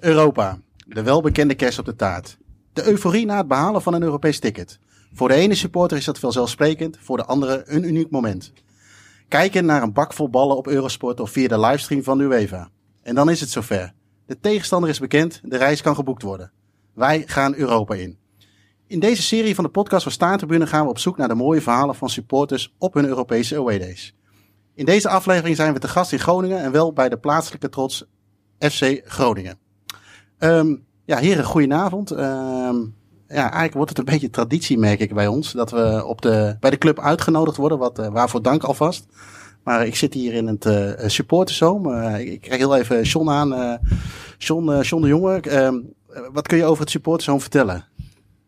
Europa. De welbekende kerst op de taart. De euforie na het behalen van een Europees ticket. Voor de ene supporter is dat vanzelfsprekend, voor de andere een uniek moment. Kijken naar een bak vol ballen op Eurosport of via de livestream van de UEFA. En dan is het zover. De tegenstander is bekend, de reis kan geboekt worden. Wij gaan Europa in. In deze serie van de podcast van Staantribune gaan we op zoek naar de mooie verhalen van supporters op hun Europese away days. In deze aflevering zijn we te gast in Groningen en wel bij de plaatselijke trots FC Groningen. Um, ja, heren, goedenavond. Um, ja, eigenlijk wordt het een beetje traditie, merk ik bij ons, dat we op de, bij de club uitgenodigd worden, wat, uh, waarvoor dank alvast. Maar ik zit hier in het uh, supportershome. Uh, ik krijg heel even John aan. Uh, John, John de Jonge, um, wat kun je over het supportershome vertellen?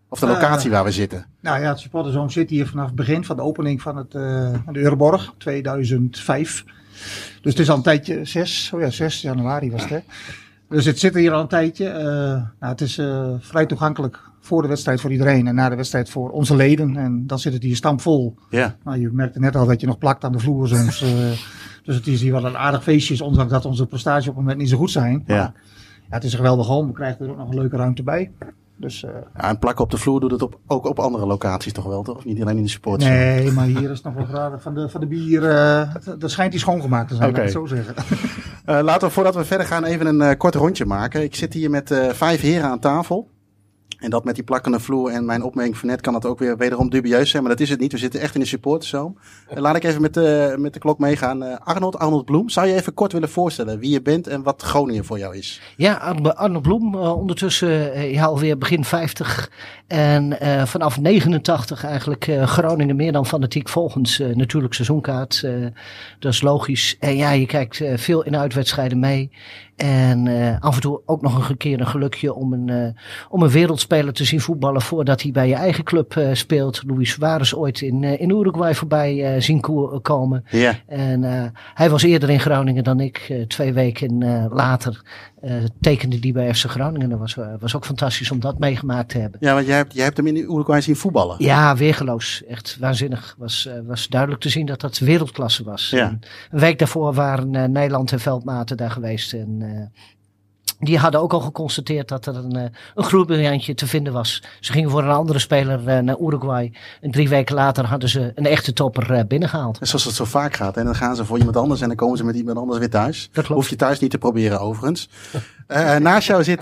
Of de locatie waar we zitten? Nou ja, het supportershome zit hier vanaf het begin van de opening van het, de Euroborg, 2005. Dus het is al een tijdje, 6, oh ja, 6 januari was het hè. Dus het zit hier al een tijdje. Uh, nou, het is uh, vrij toegankelijk voor de wedstrijd voor iedereen en na de wedstrijd voor onze leden. En dan zit het hier stampvol. Ja. Nou, je merkte net al dat je nog plakt aan de vloer soms. uh, dus het is hier wel een aardig feestje, ondanks dat onze prestaties op het moment niet zo goed zijn. Ja. Maar, ja, het is een geweldig home. We krijgen er ook nog een leuke ruimte bij. Dus, uh, ja, en plakken op de vloer doet het op, ook op andere locaties toch wel, toch? Niet alleen in de sport? Nee, maar hier is het nog wel graag van de, van de bier. Uh, dat schijnt die schoongemaakt te zijn, okay. laat ik het zo zeggen. Uh, laten we voordat we verder gaan even een kort rondje maken. Ik zit hier met vijf heren aan tafel. En dat met die plakkende vloer en mijn opmerking van net kan dat ook weer wederom dubieus zijn. Maar dat is het niet. We zitten echt in de supporterzone. laat ik even met de, met de klok meegaan. Arnold, Arnold Bloem. Zou je even kort willen voorstellen wie je bent en wat Groningen voor jou is? Ja, Arnold Bloem. ondertussen ja, alweer begin 50. En vanaf 89 eigenlijk Groningen meer dan fanatiek volgens natuurlijk seizoenkaart. dat is logisch. En ja, je kijkt veel in uitwedstrijden mee. En uh, af en toe ook nog een keer een gelukje om een, uh, om een wereldspeler te zien voetballen voordat hij bij je eigen club uh, speelt. Luis Suarez ooit in, in Uruguay voorbij zien komen. Ja. En hij was eerder in Groningen dan ik. twee weken later tekende die bij FC Groningen. Dat was, was ook fantastisch om dat meegemaakt te hebben. Ja, want jij hebt, jij hebt hem in Uruguay zien voetballen. Ja, weergeloos. Echt waanzinnig. Was, was duidelijk te zien dat dat wereldklasse was. Ja. En een week daarvoor waren Nederland en Veldmaten daar geweest. En, die hadden ook al geconstateerd dat er een, een groeibrilliantje te vinden was. Ze gingen voor een andere speler uh, naar Uruguay. En drie weken later hadden ze een echte topper uh, binnengehaald. En zoals het zo vaak gaat. En dan gaan ze voor iemand anders en dan komen ze met iemand anders weer thuis. Dat klopt. Hoef je thuis niet te proberen overigens. uh, naast jou zit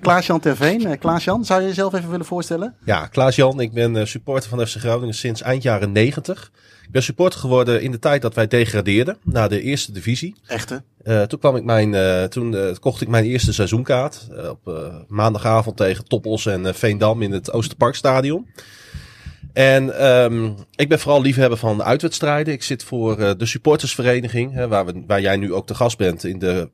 Klaas-Jan Terveen. Klaas-Jan, zou je jezelf even willen voorstellen? Ja, Klaas-Jan. Ik ben supporter van FC Groningen sinds eind jaren 90. Ik ben supporter geworden in de tijd dat wij degradeerden naar de eerste divisie. Echte? Uh, toen kwam ik mijn, uh, toen uh, kocht ik mijn eerste seizoenkaart op maandagavond tegen Toppels en Veendam in het Oosterparkstadion. En um, ik ben vooral liefhebber van uitwedstrijden. Ik zit voor de supportersvereniging, hè, waar, we, waar jij nu ook te gast bent, in de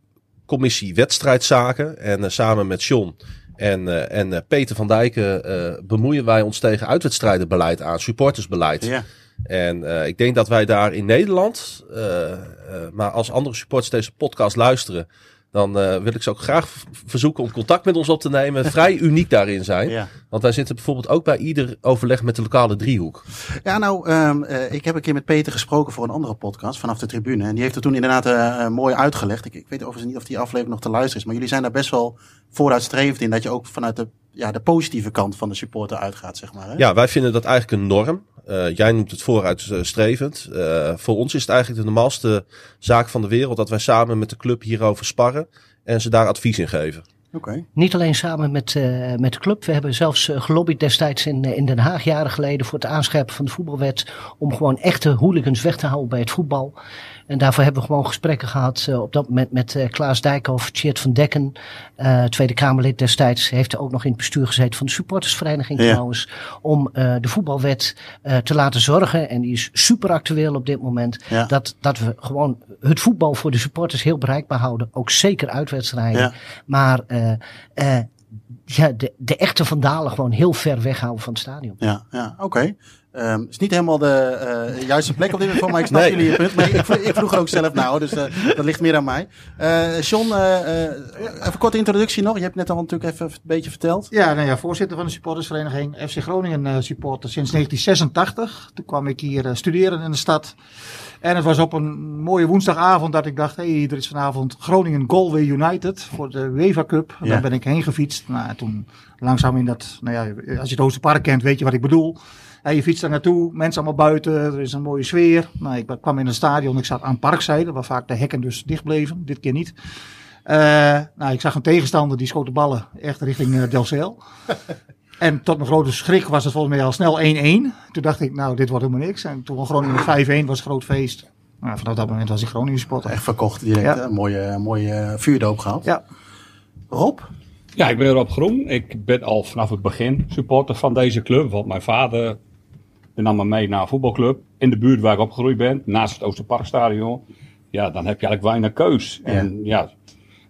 commissie wedstrijdzaken. En samen met John en, en Peter van Dijken bemoeien wij ons tegen uitwedstrijdenbeleid aan, supportersbeleid. Ja. En uh, ik denk dat wij daar in Nederland, uh, uh, maar als andere supporters deze podcast luisteren, dan wil ik ze ook graag verzoeken om contact met ons op te nemen. Vrij uniek daarin zijn. Ja. Want wij zitten bijvoorbeeld ook bij ieder overleg met de lokale driehoek. Ja, nou, um, ik heb een keer met Peter gesproken voor een andere podcast vanaf de tribune. En die heeft het toen inderdaad mooi uitgelegd. Ik, ik weet overigens niet of die aflevering nog te luisteren is. Maar jullie zijn daar best wel vooruitstrevend in. Dat je ook vanuit de, ja, de positieve kant van de supporter uitgaat, zeg maar. Hè? Ja, wij vinden dat eigenlijk een norm. Uh, jij noemt het vooruitstrevend. Uh, voor ons is het eigenlijk de normaalste zaak van de wereld dat wij samen met de club hierover sparren en ze daar advies in geven. Okay. Niet alleen samen met, uh, met de club. We hebben zelfs uh, gelobbyd destijds in, in Den Haag jaren geleden voor het aanscherpen van de voetbalwet. Om gewoon echte hooligans weg te houden bij het voetbal. En daarvoor hebben we gewoon gesprekken gehad uh, op dat moment met uh, Klaas Dijkhoff, Tjeerd van Dekken, uh, Tweede Kamerlid destijds. Heeft er ook nog in het bestuur gezeten van de supportersvereniging Ja. trouwens. Om de voetbalwet te laten zorgen, en die is super actueel op dit moment, Ja. dat, dat we gewoon het voetbal voor de supporters heel bereikbaar houden. Ook zeker uitwedstrijden. Ja. Maar ja, de, de echte vandalen gewoon heel ver weghouden van het stadion. Ja, ja oké. Okay. Um, is niet helemaal de uh, juiste plek op dit moment, maar ik snap nee. jullie je punt. Maar ik, ik vroeg er ook zelf nou, dus uh, dat ligt meer aan mij. Uh, John, even een korte introductie nog. Je hebt net al natuurlijk even een beetje verteld. Ja, nou ja voorzitter van de supportersvereniging FC Groningen supporter sinds 1986. Toen kwam ik hier studeren in de stad. En het was op een mooie woensdagavond dat ik dacht, hé, hey, er is vanavond Groningen Galway United voor de UEFA Cup. En Ja. Daar ben ik heen gefietst. Nou, en toen langzaam in dat, nou ja, als je het Oosterpark kent, weet je wat ik bedoel. En je fietst daar naartoe, mensen allemaal buiten, er is een mooie sfeer. Nou, ik kwam in een stadion, ik zat aan parkzijde, waar vaak de hekken dus dicht bleven. Dit keer niet. Eh, nou, ik zag een tegenstander die schoot de ballen echt richting eh, Delcel. En tot mijn grote schrik was het volgens mij al snel 1-1. Toen dacht ik, nou, dit wordt helemaal niks. En toen Groningen 5-1 was groot feest. Nou, vanaf dat moment was ik Groningen supporter. Echt verkocht direct. Ja. Een mooie, mooie vuurdoop gehad. Ja. Rob? Ja, ik ben Rob Groen. Ik ben al vanaf het begin supporter van deze club. Want mijn vader die nam me mee naar een voetbalclub in de buurt waar ik opgegroeid ben. Naast het Oosterparkstadion. Ja, dan heb je eigenlijk weinig keus. En ja,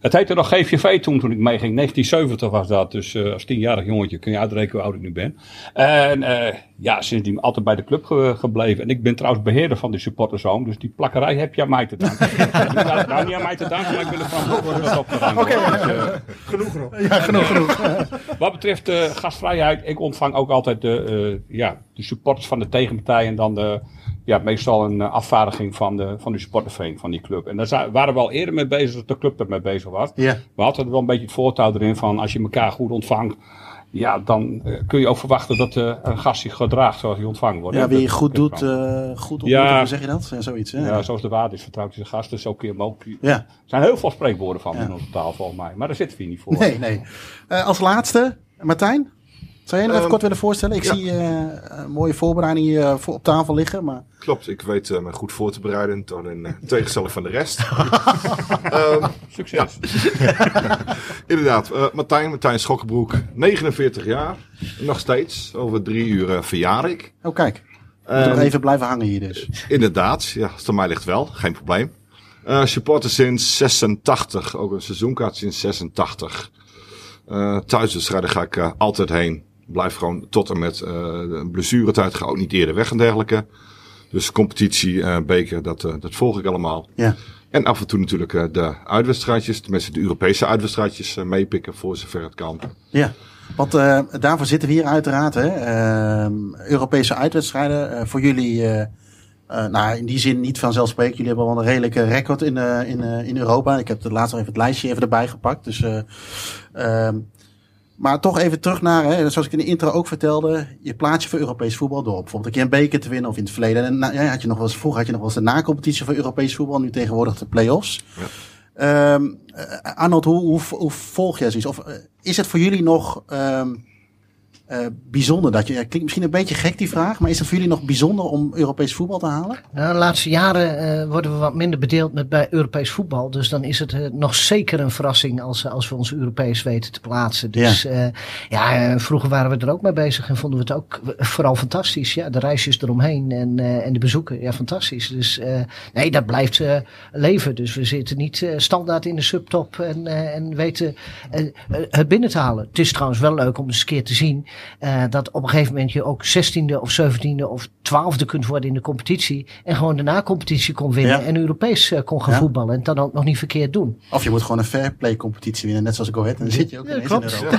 het heette nog GVV toen, toen ik meeging. 1970 was dat. Dus eh, als tienjarig jongetje kun je uitrekenen hoe oud ik nu ben. En eh, ja, sindsdien altijd bij de club ge- gebleven. En ik ben trouwens beheerder van de supporterzoon. Dus die plakkerij heb je aan mij te danken. nou, nou, niet aan mij te danken, maar ik ben er verantwoordelijk dat opgeruimd wordt. Dus, eh, Genoeg Rob. Ja, genoeg, genoeg. wat betreft gastvrijheid, ik ontvang ook altijd de, eh, ja, de supporters van de tegenpartij en dan de, ja, meestal een eh, afvaardiging van de, van de supportervereniging van die club. En daar waren we al eerder mee bezig dat de club ermee bezig was. Ja. We hadden wel een beetje het voortouw erin van als je elkaar goed ontvangt, ja, dan eh, kun je ook verwachten dat eh, een gast zich gedraagt zoals hij ontvangen wordt. Ja, wie je goed doet, goed ontmoeten, Ja. hoe zeg je dat? Ja, zoiets, hè? ja, zoals de waarde is, vertrouwt hij zijn gasten, zo kun je hem ook. Er Ja. zijn heel veel spreekwoorden van Ja. in onze taal volgens mij, maar daar zitten we hier niet voor. Nee, nee. Als laatste, Martijn? Zou jij nog even Ehm, kort willen voorstellen? Ik ja. zie eh, een mooie voorbereiding hier eh, voor, op tafel liggen. Maar Klopt, ik weet eh, me goed voor te bereiden. In eh, tegenstelling van de rest. Ehm, Succes. inderdaad, eh, Martijn, Martijn Schokkenbroek, 49 jaar. Nog steeds, over drie uur verjaar ik. oh, kijk. We moeten Ehm, nog even blijven hangen hier dus. Inderdaad, ja, als het aan mij ligt wel, geen probleem. Eh, supporter sinds 86, ook een seizoenkaart sinds 86. Eh thuiswedstrijden ga ik altijd heen. Blijf gewoon tot en met eh de blessuretijd, eerder weg en dergelijke. Dus competitie, eh, beker, dat, eh, dat volg ik allemaal. Ja. En af en toe natuurlijk eh, de uitwedstrijdjes, tenminste de Europese uitwedstrijdjes meepikken voor zover het kan. Ja, want eh, daarvoor zitten we hier uiteraard. Hè. Ehm, Europese uitwedstrijden eh, voor jullie. nou, in die zin niet vanzelfsprekend. Jullie hebben wel een redelijke record in, eh, in, in Europa. Ik heb het laatst nog even het lijstje even erbij gepakt. Dus, eh, ehm, maar toch even terug naar, hè, zoals ik in de intro ook vertelde, je plaats je voor Europees voetbal door. Bijvoorbeeld een keer een beker te winnen of in het verleden. En, nou, ja, had je nog wel eens, vroeger had je nog wel eens de nacompetitie voor Europees voetbal. Nu tegenwoordig de play-offs. Ehm, eh, Arnold, hoe, hoe, hoe volg jij zoiets? Of eh, is het voor jullie nog ehm, eh, bijzonder dat je, ja, klinkt misschien een beetje gek die vraag, maar is het voor jullie nog bijzonder om Europees voetbal te halen? Nou, de laatste jaren eh, worden we wat minder bedeeld met bij Europees voetbal. Dus dan is het eh, nog zeker een verrassing als, als we ons Europees weten te plaatsen. Dus ja, ja vroeger waren we er ook mee bezig en vonden we het ook vooral fantastisch. Ja, de reisjes eromheen en, en de bezoeken. Ja, fantastisch. Dus eh, nee, dat blijft leven. Dus we zitten niet standaard in de subtop en, en weten het binnen te halen. Het is trouwens wel leuk om eens een keer te zien eh, dat op een gegeven moment je ook 16e of 17e of 12e kunt worden in de competitie. En gewoon de na-competitie kon winnen Ja. en Europees eh, kon gaan Ja. voetballen. En dan ook nog niet verkeerd doen. Of je moet gewoon een fair play competitie winnen, net zoals Go Ahead. En dan zit je ook Ja, ineens klopt. in Europa.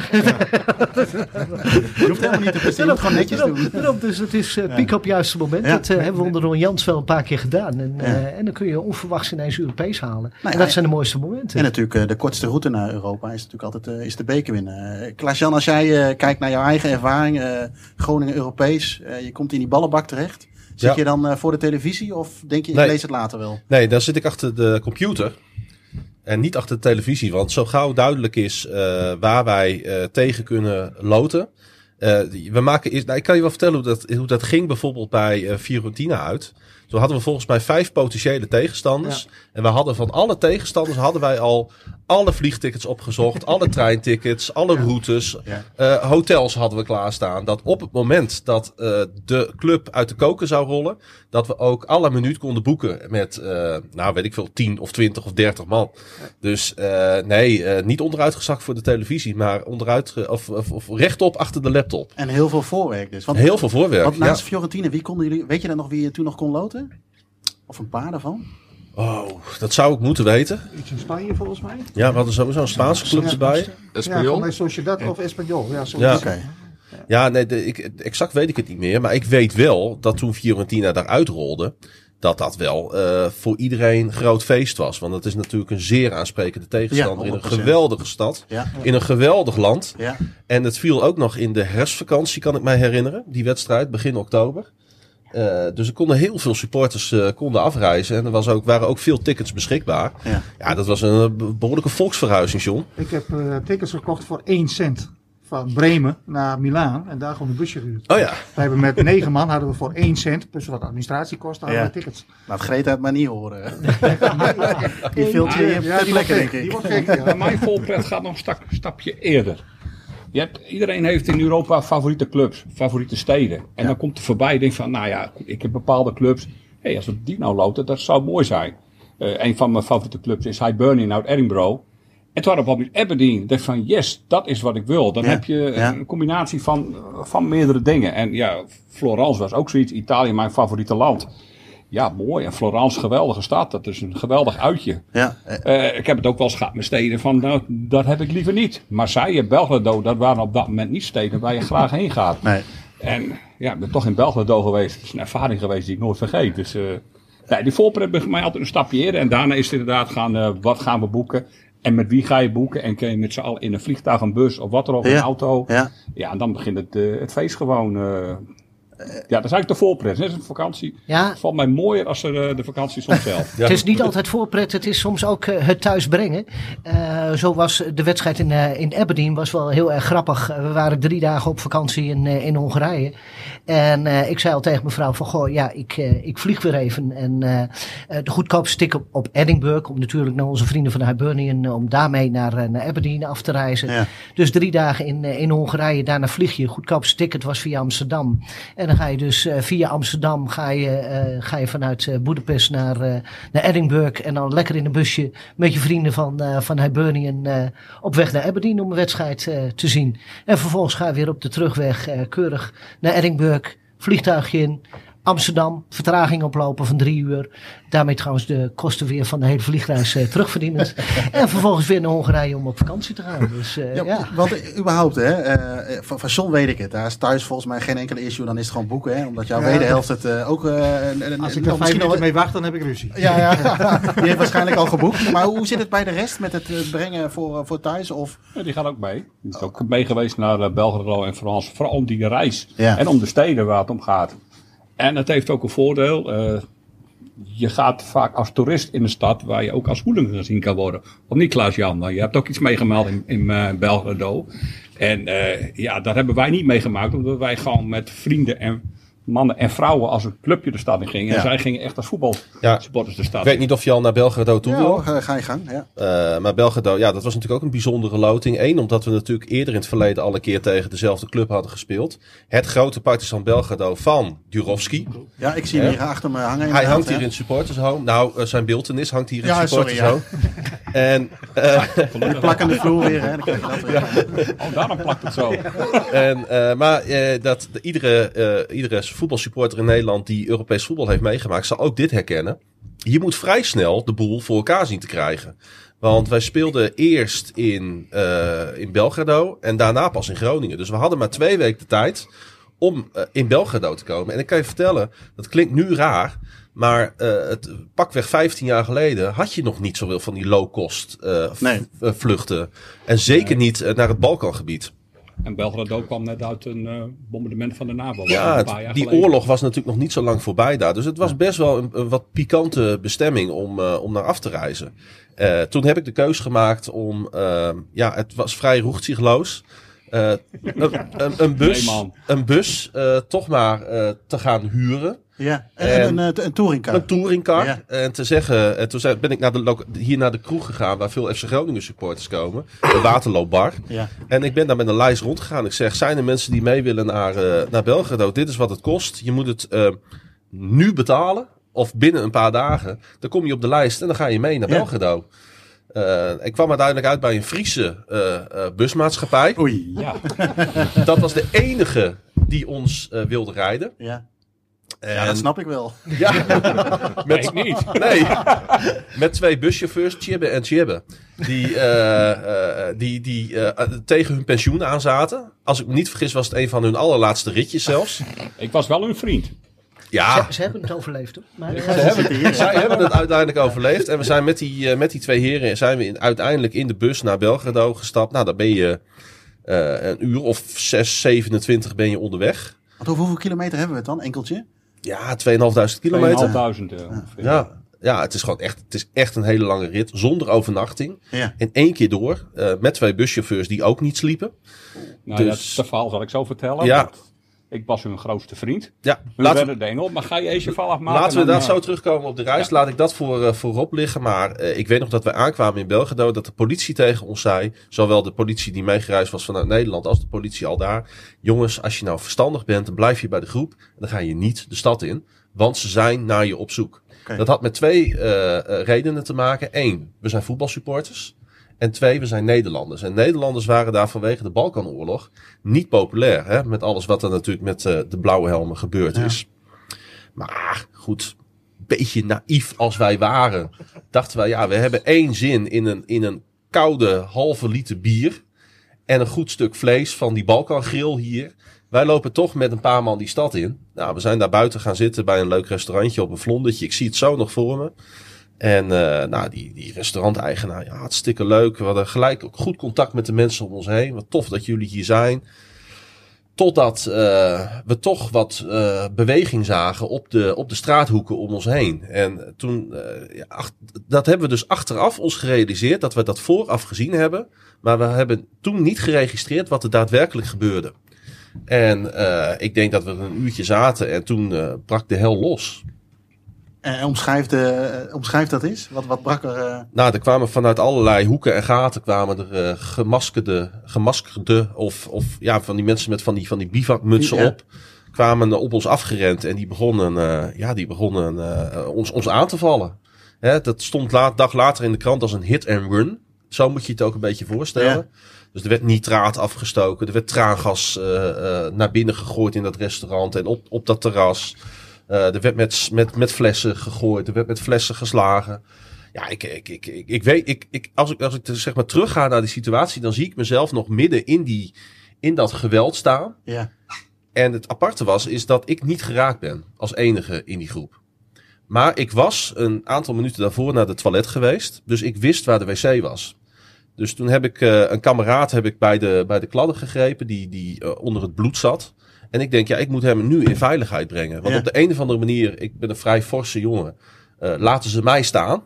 je hoeft helemaal niet te presteren, je moet gewoon netjes doen. Daarom, dus het is eh, piek op het juiste moment. Dat hebben we onder Ron Jans wel een paar keer gedaan. En, en dan kun je onverwachts ineens Europees halen. ja, en dat zijn de mooiste momenten. En natuurlijk de kortste route naar Europa is natuurlijk altijd is de beker winnen. Klaas-Jan, als jij kijkt naar jouw eigen ervaring, eh, Groningen Europees, eh, je komt in die ballenbak terecht. Zit Ja. je dan eh, voor de televisie of denk je, ik Nee. lees het later wel? Nee, dan zit ik achter de computer. En niet achter de televisie. Want zo gauw duidelijk is waar wij tegen kunnen loten. we maken eerst, nou, ik kan je wel vertellen hoe dat, hoe dat ging bijvoorbeeld bij Fiorentina uit. Zo hadden we volgens mij vijf potentiële tegenstanders. En we hadden van alle tegenstanders hadden wij al alle vliegtickets opgezocht. alle treintickets, alle routes. Ja. eh, hotels hadden we klaarstaan. Dat op het moment dat eh, de club uit de koken zou rollen. Dat we ook alle minuut konden boeken met, eh, nou weet ik veel, 10 of 20 of 30 man. Dus nee, niet onderuitgezakt voor de televisie. Maar onderuit, of, of, of rechtop achter de laptop. En heel veel voorwerk dus. Want, Heel veel voorwerk. want naast Fiorentina, wie konden jullie, weet je dan nog wie je toen nog kon loten? Of een paar daarvan? Oh, dat zou ik moeten weten. Iets in Spanje volgens mij. Ja, we hadden sowieso een Spaanse club Ja, erbij. Ja, Espanyol? mij Sociedad of Espanyol. Ja. Ja. Oké. Ja, nee, de, ik, exact weet ik het niet meer. Maar ik weet wel dat toen Fiorentina daaruit rolde. dat dat wel eh, voor iedereen groot feest was. Want het is natuurlijk een zeer aansprekende tegenstander in een 100%. geweldige stad. Ja. In een geweldig land. Ja. En het viel ook nog in de herfstvakantie, kan ik mij herinneren. Die wedstrijd, begin oktober. Eh, dus er konden heel veel supporters eh, konden afreizen. En er was ook, waren ook veel tickets beschikbaar. Ja. Ja, dat was een eh, behoorlijke volksverhuizing, John. Ik heb eh, tickets gekocht voor 1 cent. Van Bremen naar Milaan. En daar gewoon een busje gehuurd. Oh ja. We hebben met negen man hadden we voor 1 cent. Plus wat administratiekosten hadden Ja. we tickets. Laat Greta het maar niet horen. Die filmt je Ja, die gek. denk Die ik. wordt gek, ja. Maar mijn volpret gaat nog een stapje eerder. Je hebt, iedereen heeft in Europa favoriete clubs, favoriete steden. En dan komt er voorbij, je denkt van, nou ja, ik heb bepaalde clubs. Hé, hey, als we die nou loten, dat zou mooi zijn. Eh een van mijn favoriete clubs is Hibernian uit Edinburgh. En toen hadden we op Aberdeen. Dacht van, yes, dat is wat ik wil. Dan Ja, heb je ja. een combinatie van, van meerdere dingen. En ja, Florence was ook zoiets. Italië, mijn favoriete land. Ja, mooi. En Florence, geweldige stad. Dat is een geweldig uitje. Ja, eh, ik heb het ook wel eens gehad met steden van, nou, dat heb ik liever niet. Marseille, Belgrado, dat waren op dat moment niet steden waar je graag heen gaat. nee. En ja, ik ben toch in Belgrado geweest. Het is een ervaring geweest die ik nooit vergeet. Dus eh nee, die voorpret bij mij altijd een stapje eerder. En daarna is het inderdaad gaan, eh, wat gaan we boeken? En met wie ga je boeken? En kun je met z'n allen in een vliegtuig, een bus of wat er ook, Ja, een auto. Ja. Ja, en dan begint het, eh, het feest gewoon. Eh. ja, dat is eigenlijk de voorpret. Net als een vakantie. Ja. Het valt mij mooier als er, eh, de vakantie soms zelf. Ja. Het is niet altijd voorpret, het is soms ook eh, het thuisbrengen. Eh, zo was de wedstrijd in, eh, in Aberdeen was wel heel erg grappig. We waren drie dagen op vakantie in, eh, in Hongarije. En eh, ik zei al tegen mevrouw van, goh, ja, ik, eh, ik vlieg weer even. En eh, eh, de goedkoopste ticket op, op Edinburgh, om natuurlijk naar onze vrienden van Hibernian, om daarmee naar, eh, naar Aberdeen af te reizen. Ja. Dus drie dagen in, in Hongarije, daarna vlieg je. Goedkoopste ticket was via Amsterdam. En dan ga je dus eh, via Amsterdam ga je, eh, ga je vanuit eh Boedapest naar, naar Edinburgh. En dan lekker in een busje met je vrienden van, van Hibernian op weg naar Aberdeen om een wedstrijd te zien. En vervolgens ga je weer op de terugweg keurig naar Edinburgh. Vliegtuigje in. Amsterdam, vertraging oplopen van drie uur. Daarmee trouwens de kosten weer van de hele vliegreis eh, terugverdienend. en vervolgens weer naar Hongarije om op vakantie te gaan. Dus eh, Ja, ja. Want überhaupt, hè, eh, van, van John weet ik het. Daar is thuis volgens mij geen enkele issue. Dan is het gewoon boeken, hè. Omdat jouw Ja, wederhelft het ook... eh, Als ik er vijf minuten mee wacht, dan heb ik ruzie. Ja, ja. Die heeft waarschijnlijk al geboekt. Maar hoe zit het bij de rest met het brengen voor, voor thuis? Of, Ja, die gaat ook mee. Die is ook mee geweest naar uh, Belgrado en Frans. Vooral om die reis. Ja. En om de steden waar het om gaat. En het heeft ook een voordeel. eh, je gaat vaak als toerist in een stad waar je ook als hooligan gezien kan worden. Of niet, Klaas-Jan? Je hebt ook iets meegemaakt in, in eh, Belgrado. En eh, ja, dat hebben wij niet meegemaakt. Omdat wij gewoon met vrienden en mannen en vrouwen als een clubje de stad in gingen. Ja. En zij gingen echt als Ja. voetbalsupporters de stad Ik weet niet of je al naar Belgrado toe ja, wil. hoor, ga, je gang. Ja. Eh, maar Belgrado, ja, dat was natuurlijk ook een bijzondere loting. Eén, omdat we natuurlijk eerder in het verleden al een keer tegen dezelfde club hadden gespeeld. Het grote Partizan Belgrado van Durovski. ja, ik zie hem hier achter me hangen. Hij hangt hier hè. in het supportershome. Nou, eh, zijn beeltenis hangt hier in Ja, het sorry, supportershome. En, eh, Plakkende vloer weer, hè. Dan krijg je dat weer. Oh, daarom plakt het zo. en, eh, maar eh, dat de, iedere, eh, iedere voetbalsupporter in Nederland die Europees voetbal heeft meegemaakt, zal ook dit herkennen. Je moet vrij snel de boel voor elkaar zien te krijgen. Want wij speelden eerst in, eh, in Belgrado en daarna pas in Groningen. Dus we hadden maar twee weken de tijd om eh, in Belgrado te komen. En ik kan je vertellen, dat klinkt nu raar. Maar eh, het pakweg 15 jaar geleden had je nog niet zoveel van die low-cost Nee. vluchten. En zeker niet naar het Balkangebied. En Belgrado kwam net uit een eh, bombardement van de NAVO. Ja, een het- paar jaar die geleden. oorlog was natuurlijk nog niet zo lang voorbij daar. Dus het was best wel een, een wat pikante bestemming om, eh, om naar af te reizen. Eh, toen heb ik de keus gemaakt om, eh, ja, het was vrij roegzichtloos. Eh, een, een, bus, een bus toch maar te gaan huren. Ja, en, En- een, een, een touringcar. Een touringcar. Ja. En te zeggen, en toen zei- ben ik naar de, hier naar de kroeg gegaan waar veel FC Groningen supporters komen. De Waterloopbar. Ja. En ik ben daar met een lijst rondgegaan. Ik zeg, zijn er mensen die mee willen naar, eh, naar Belgrado? Dit is wat het kost. Je moet het eh, nu betalen. Of binnen een paar dagen. Dan kom je op de lijst en dan ga je mee naar Ja. Belgrado. Eh, ik kwam uiteindelijk uit bij een Friese eh, eh, busmaatschappij. Oei. Ja, Dat was de enige die ons eh, wilde rijden. Ja. En, ja, dat snap ik wel. Ja, nee, ik niet. Nee, met twee buschauffeurs, Chibbe en Chibbe, die, eh, eh, die, die eh, tegen hun pensioen aanzaten. Als ik me niet vergis was het een van hun allerlaatste ritjes zelfs. Ik was wel hun vriend. Ja, Ze, ze hebben het overleefd hoor. Maar, Ze hebben, zij hebben het uiteindelijk overleefd. En we zijn met die, eh, met die twee heren zijn we in- uiteindelijk in de bus naar Belgrado gestapt. Nou, dan ben je eh, een uur of 6, 27 ben je onderweg. Want over hoeveel kilometer hebben we het dan? Enkeltje? Ja, 2500 kilometer. 2500 eh, ongeveer. Ja, ja het is gewoon echt, het is echt een hele lange rit. Zonder overnachting. Ja. En één keer door. eh, met twee buschauffeurs die ook niet sliepen. Nou, Dus- ja, het verhaal zal ik zo vertellen. Ja. want Ik was hun grootste vriend. Ja, We laten we, de engel, maar ga je eens je val afmaken? laten we dan, daar eh, zo terugkomen op de reis. Laat ik dat voor, eh, voorop liggen. Maar eh, ik weet nog dat we aankwamen in Belgrado. Dat de politie tegen ons zei. Zowel de politie die meegereisd was vanuit Nederland. Als de politie al daar. Jongens, als je nou verstandig bent. Dan blijf je bij de groep. En dan ga je niet de stad in. Want ze zijn naar je op zoek. Dat had met twee eh, eh, redenen te maken. Eén, we zijn voetbalsupporters. En twee, we zijn Nederlanders. En Nederlanders waren daar vanwege de Balkanoorlog niet populair. Hè? Met alles wat er natuurlijk met eh, de blauwe helmen gebeurd Ja. is. Maar goed, beetje naïef als wij waren, dachten wij, ja, we hebben één zin in een, in een koude halve liter bier. En een goed stuk vlees van die Balkangrill hier. Wij lopen toch met een paar man die stad in. Nou, we zijn daar buiten gaan zitten bij een leuk restaurantje op een vlondertje. Ik zie het zo nog voor me. En eh, nou, die, die restauranteigenaar, ja, hartstikke leuk. We hadden gelijk ook goed contact met de mensen om ons heen. Wat tof dat jullie hier zijn. Totdat eh, we toch wat eh, beweging zagen op de, op de straathoeken om ons heen. En toen, ja, dat hebben we dus achteraf ons gerealiseerd dat we dat vooraf gezien hebben. Maar we hebben toen niet geregistreerd wat er daadwerkelijk gebeurde. En ik denk dat we een uurtje zaten en toen brak de hel los. En omschrijf, de, eh, omschrijf dat eens. Wat, wat brak er? eh, Nou, er kwamen vanuit allerlei hoeken en gaten kwamen er eh, gemaskerde, gemaskerde of, of ja, van die mensen met van die, van die bivakmutsen Ja. op. Kwamen op ons afgerend en die begonnen, eh, ja, die begonnen eh, ons, ons aan te vallen. Hè, dat stond laat, dag later in de krant als een hit and run. Zo moet je het ook een beetje voorstellen. Ja. Dus er werd nitraat afgestoken, er werd traangas eh, eh, naar binnen gegooid in dat restaurant en op, op dat terras. Eh, er werd met, met, met flessen gegooid, er werd met flessen geslagen. Ja, ik, ik, ik, ik, ik weet, ik, ik, als ik, als ik zeg maar terugga naar die situatie, dan zie ik mezelf nog midden in, die, in dat geweld staan. ja. En het aparte was, is dat ik niet geraakt ben als enige in die groep. Maar ik was een aantal minuten daarvoor naar de toilet geweest. Dus ik wist waar de wc was. Dus toen heb ik eh, een kameraad heb ik bij, de, bij de kladden gegrepen die, die eh, onder het bloed zat. En ik denk, ja, ik moet hem nu in veiligheid brengen. Want Ja. op de een of andere manier, ik ben een vrij forse jongen, eh, laten ze mij staan.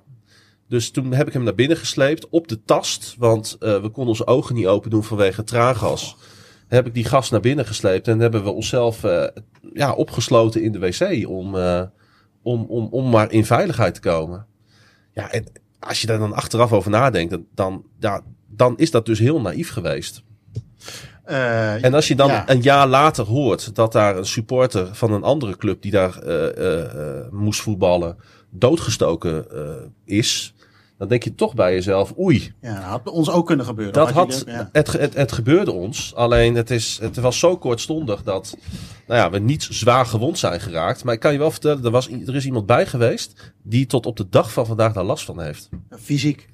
Dus toen heb ik hem naar binnen gesleept op de tast. Want eh, we konden onze ogen niet open doen vanwege traangas. Heb ik die gas naar binnen gesleept en hebben we onszelf eh, ja, opgesloten in de wc om, om, om, om maar in veiligheid te komen. Ja, en als je daar dan achteraf over nadenkt, dan, dan, ja, dan is dat dus heel naïef geweest. Eh, En als je dan ja. een jaar later hoort dat daar een supporter van een andere club die daar eh, eh, moest voetballen, doodgestoken is, dan denk je toch bij jezelf, oei, ja, dat had ons ook kunnen gebeuren. dat had, ja. het, het, het gebeurde ons. Alleen het, is, het was zo kortstondig dat nou ja, we niet zwaar gewond zijn geraakt. Maar ik kan je wel vertellen, er, was, er is iemand bij geweest die tot op de dag van vandaag daar last van heeft. Fysiek.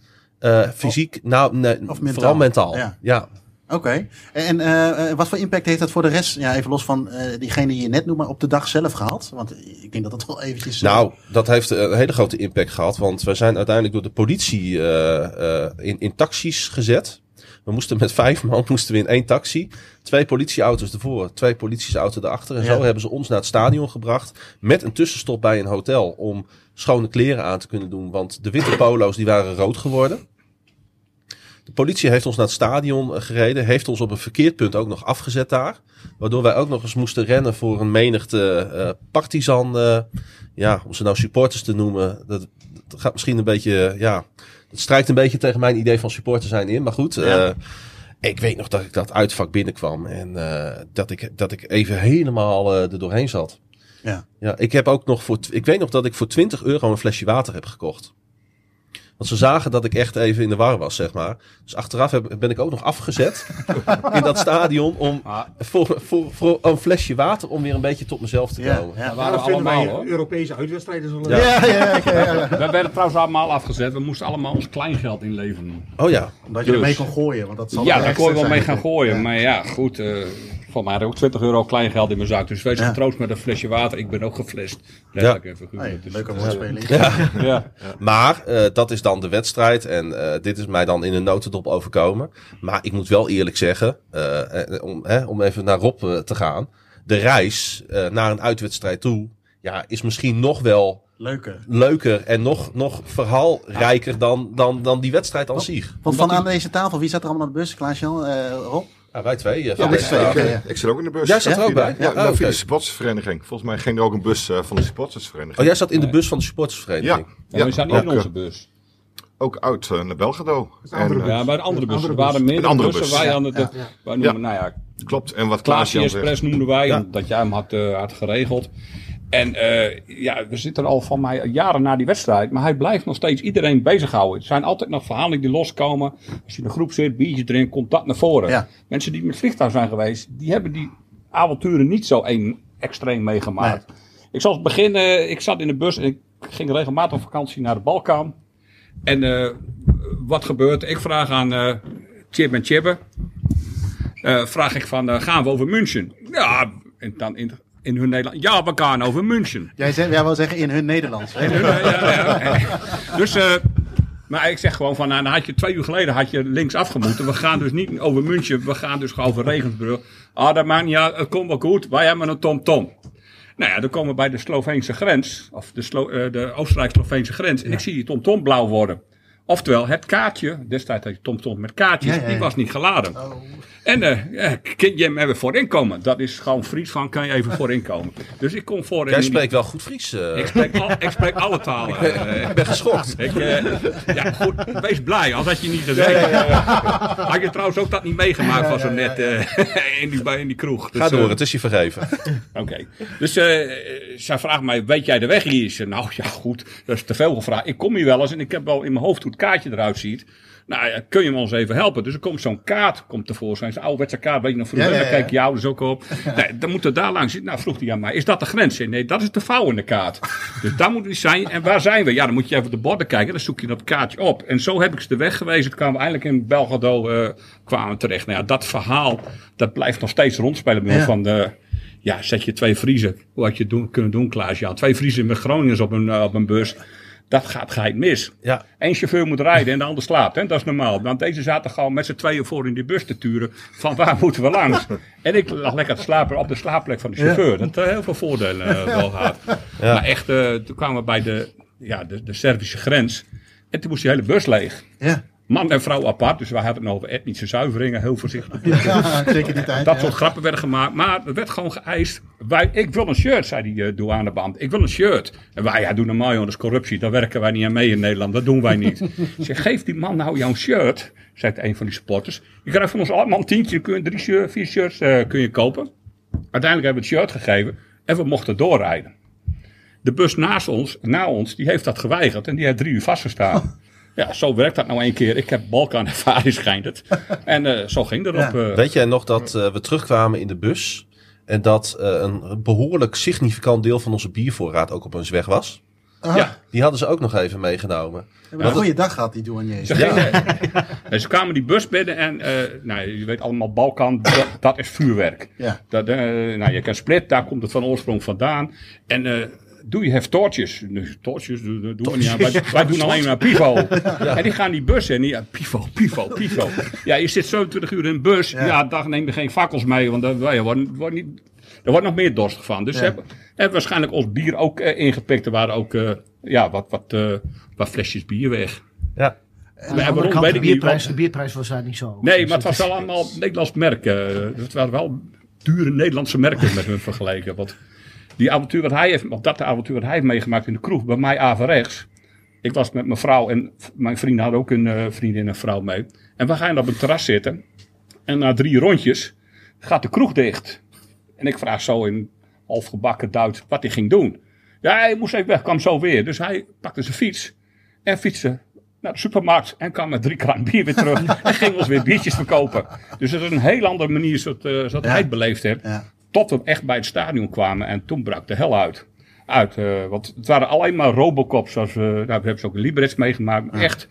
Fysiek, nou, nee, Of mentaal. vooral mentaal. Ja. Ja. Oké. En eh, eh, wat voor impact heeft dat voor de rest? Ja, even los van eh, diegene die je net noemt, maar op de dag zelf gehad? Want ik denk dat het wel eventjes... Nou, dat heeft een hele grote impact gehad. Want we zijn uiteindelijk door de politie in, in taxis gezet. We moesten met vijf man moesten we in één taxi. Twee politieauto's ervoor, twee politieauto's erachter. En Ja. zo hebben ze ons naar het stadion gebracht. Met een tussenstop bij een hotel om schone kleren aan te kunnen doen. Want de witte polo's die waren rood geworden. De politie heeft ons naar het stadion eh, gereden. Heeft ons op een verkeerd punt ook nog afgezet daar. Waardoor wij ook nog eens moesten rennen voor een menigte eh partizan. eh, ja, om ze nou supporters te noemen. Dat, dat gaat misschien een beetje, ja. Het strijkt een beetje tegen mijn idee van supporter zijn in. Maar goed, Ja. ik weet nog dat ik dat uitvak binnenkwam. En dat, ik, dat ik even helemaal er doorheen zat. Ja. Ja, ik heb ook nog voor, ik weet nog dat ik voor 20 euro een flesje water heb gekocht. Want ze zagen dat ik echt even in de war was, zeg maar. Dus achteraf heb, ben ik ook nog afgezet in dat stadion om Ah. voor, voor, voor een flesje water om weer een beetje tot mezelf te komen. ja. Waren we allemaal hoor. Europese uitwedstrijden zullen Ja. Ja, ja, ja, ja. We werden trouwens allemaal afgezet. We moesten allemaal ons kleingeld inleveren. Oh ja. Omdat je Dus. ermee kon gooien. Want dat zal Ja, daar kon je wel mee gaan gooien. Maar ja, goed. eh voor mij had ik ook 20 euro kleingeld in mijn zak. Dus wees Ja. getroost met een flesje water. Ik ben ook geflest. Ja. Hey, Dus, leuke eh, woordspeling. Ja. Maar eh, dat is dan de wedstrijd. En eh, dit is mij dan in een notendop overkomen. Maar ik moet wel eerlijk zeggen, om, hè, om even naar Rob te gaan. De reis eh, naar een uitwedstrijd toe ja, is misschien nog wel Leuke. leuker en nog, nog verhaalrijker dan, dan, dan die wedstrijd aan zich. Want van aan deze tafel, wie zat er allemaal op de bus? Klaas-Jan, eh, Rob? Ja, wij twee. eh, Ja, wij twee. Ik, zit ook in de bus. Jij zat er ook bij? Ja, Ah, oké. via de supportersvereniging. Volgens mij ging er ook een bus eh, van de supportersvereniging. Oh, jij zat in de bus van de supportersvereniging. Ja, Ja, we zijn niet in onze eh, bus. ook uit eh, naar Belgrado. een andere En, bus. Ja, bij een andere bus. Er waren meerdere bussen. bus. Wij Ja, hadden de, ja. wij noemen, Ja. nou ja, klopt. En wat zegt. Express noemden wij, Ja. omdat jij hem had, eh, had geregeld. En eh, ja, we zitten al van mij jaren na die wedstrijd. Maar hij blijft nog steeds iedereen bezighouden. Er zijn altijd nog verhalen die loskomen. Als je in een groep zit, biertje drinkt, komt dat naar voren. Ja. Mensen die met vliegtuig zijn geweest, die hebben die avonturen niet zo een, extreem meegemaakt. Ik zal beginnen, ik zat in de bus en ik ging regelmatig op vakantie naar de Balkan. En eh, wat gebeurt? Ik vraag aan eh Chip en Chibbe. vraag ik van, gaan we over München? Ja, en dan in, in hun Nederland. Ja, we gaan over München. Jij, zei, jij wil zeggen in hun Nederlands. hè? Ja, ja, ja. Dus, eh, maar ik zeg gewoon van, nou, dan had je twee uur geleden had je links afgemoeten. We gaan dus niet over München, we gaan dus gewoon over Regensburg. Ah, dat maakt niet uit, het komt wel goed, wij hebben een tom-tom. Nou ja, dan komen we bij de Sloveense grens, of de, Slo eh, de Oostenrijk-Sloveense grens. En ik zie die tom-tom blauw worden. Oftewel, het kaartje, destijds had je tom-tom met kaartjes, Ja, ja, die was niet geladen. En eh ja, kun je hem even voorin komen? Dat is gewoon Fries van, kan je even voorin komen? Dus ik kom voorin. Jij spreekt wel goed Fries. eh. ik spreek, al, ik spreek alle talen. Eh, ik ben geschokt. ik, eh, ja, goed, wees blij, als had je niet gezegd. Had je trouwens ook dat niet meegemaakt van zo net eh, in, die, in die kroeg. Dus, Ga door, eh, het is je vergeven. Oké. Dus eh zij vraagt mij, weet jij de weg hier? Nou ja, goed, dat is te veel gevraagd. Ik kom hier wel eens en ik heb wel in mijn hoofd hoe het kaartje eruit ziet. Nou ja, kun je me ons even helpen? Dus er komt zo'n kaart komt tevoorschijn. Zo'n ouderwetse kaart, weet je nog vroeger. Ja, ja, Daar ja. kijken je ouders ook op. Nee, dan moeten we daar langs zitten. Nou, vroeg hij aan mij, is dat de grens? Nee, dat is de vouw in de kaart. Dus daar moeten we zijn. En waar zijn we? Ja, dan moet je even de borden kijken. Dan zoek je dat kaartje op. En zo heb ik ze de weg gewezen. Toen kwamen we eindelijk in Belgrado eh, kwamen terecht. Nou ja, dat verhaal, dat blijft nog steeds rondspelen. Van de, ja, zet je twee Vriezen. Hoe had je het doen, kunnen doen, Klaas? Ja, twee Vriezen met Groningers op een, eh, op een bus. Dat gaat geit mis. Ja. Eén chauffeur moet rijden en de ander slaapt. Hè? Dat is normaal. Want deze zaten gewoon met z'n tweeën voor in die bus te turen. Van waar moeten we langs? En ik lag lekker te slapen op de slaapplek van de chauffeur. Dat heeft heel veel voordelen eh, wel gehad. Maar echt, eh, toen kwamen we bij de, ja, de, de Servische grens. En toen moest die hele bus leeg. Ja. Man en vrouw apart. Dus wij hadden het over etnische zuiveringen. Heel voorzichtig. ja, zeker die tijd. Dat ja. soort grappen werden gemaakt. Maar er werd gewoon geëist. Wij, ik wil een shirt, zei die uh, douaneband. Ik wil een shirt. En wij, ja, doe normaal is corruptie. Daar werken wij niet aan mee in Nederland. Dat doen wij niet. Zeg, geef die man nou jouw shirt, zegt een van die supporters. Je krijgt van ons allemaal een tientje. Kun je drie, shirt, vier shirts uh, kun je kopen. Uiteindelijk hebben we het shirt gegeven. En we mochten doorrijden. De bus naast ons, na ons, die heeft dat geweigerd. En die heeft drie uur vastgestaan. Ja, zo werkt dat nou een keer. Ik heb Balkan ervaring, schijnt het. En uh, zo ging erop. Ja. Uh, Weet jij nog dat uh, we terugkwamen in de bus en dat uh, een behoorlijk significant deel van onze biervoorraad ook op ons weg was? Ah, Ja. Die hadden ze ook nog even meegenomen. een goede dag gehad, die douaniers. Ze, en ze kwamen die bus binnen en uh, nou, je weet allemaal, Balkan, dat, dat is vuurwerk. Ja. Dat, uh, nou, je kan split, daar komt het van oorsprong vandaan. En uh, doe je have torches. Nee, torches doen we niet aan. Wij, wij doen alleen maar pivo. Ja. En die gaan die bus in. Ja, pivo, pivo, pivo. Ja, je zit 27 uur in een bus. Ja, ja dag neem je geen fakkels mee, want daar niet, er wordt nog meer dorstig van. Dus ja. hebben, hebben waarschijnlijk ons bier ook uh, ingepikt. Er waren ook uh, ja, wat, wat, uh, wat flesjes bier weg. Ja. Aan de andere kant, de, bierprijs, de bierprijs was daar niet zo. Nee, maar het was wel allemaal Nederlands merken. Het waren wel dure Nederlandse merken met hun vergeleken. Want die avontuur wat hij heeft, of dat de avontuur wat hij heeft meegemaakt in de kroeg, bij mij averechts. Ik was met mijn vrouw en mijn vrienden hadden ook een uh, vriendin en vrouw mee. En we gaan op een terras zitten. En na drie rondjes gaat de kroeg dicht. En ik vraag zo in halfgebakken Duits wat hij ging doen. Ja, hij moest even weg, kwam zo weer. Dus hij pakte zijn fiets en fietste naar de supermarkt en kwam met drie kran bier weer terug. en ging ons weer biertjes verkopen. Dus het is een heel andere manier zoals, uh, Ja. hij het beleefd heeft. Ja. Tot we echt bij het stadion kwamen en toen brak de hel uit. uit eh, want het waren alleen maar Robocops, we, nou, we hebben ze ook in Liberec meegemaakt. maar Echt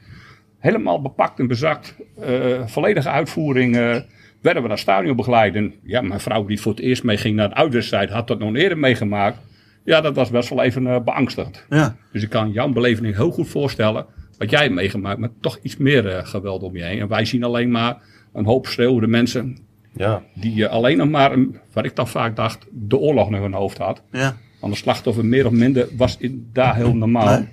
helemaal bepakt en bezakt. eh, volledige uitvoering. werden we naar het stadion begeleiden. Ja, mijn vrouw die voor het eerst mee ging naar de uitwedstrijd, had dat nog eerder meegemaakt. Ja, dat was best wel even beangstigend. Ja. Dus ik kan jouw beleving heel goed voorstellen. Wat jij hebt meegemaakt, met toch iets meer geweld om je heen. En wij zien alleen maar een hoop schreeuwende mensen. Ja. Die eh, alleen nog maar, een, wat ik dan vaak dacht, de oorlog naar hun hoofd had. ja. Want een slachtoffer meer of minder was in, daar heel normaal. Nee.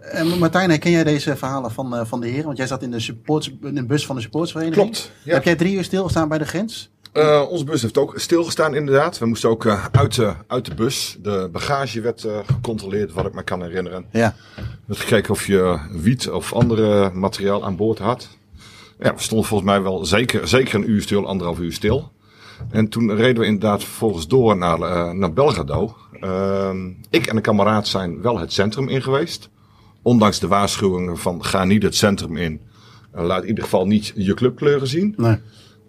En Martijn, herken jij deze verhalen van, eh, van de heren? Want jij zat in de, supports, in de bus van de supportsvereniging. Klopt, ja. Heb jij drie uur stilgestaan bij de grens? Eh, onze bus heeft ook stilgestaan inderdaad. We moesten ook eh, uit, de, uit de bus. De bagage werd eh, gecontroleerd, wat ik me kan herinneren. Ja. Werd gekeken of je wiet of andere materiaal aan boord had. Ja, we stonden volgens mij wel zeker, zeker een uur stil, anderhalf uur stil. En toen reden we inderdaad vervolgens door naar, eh, naar Belgrado. Ehm, ik en een kameraad zijn wel het centrum in geweest. Ondanks de waarschuwingen van ga niet het centrum in. Eh, laat in ieder geval niet je clubkleuren zien. Nee.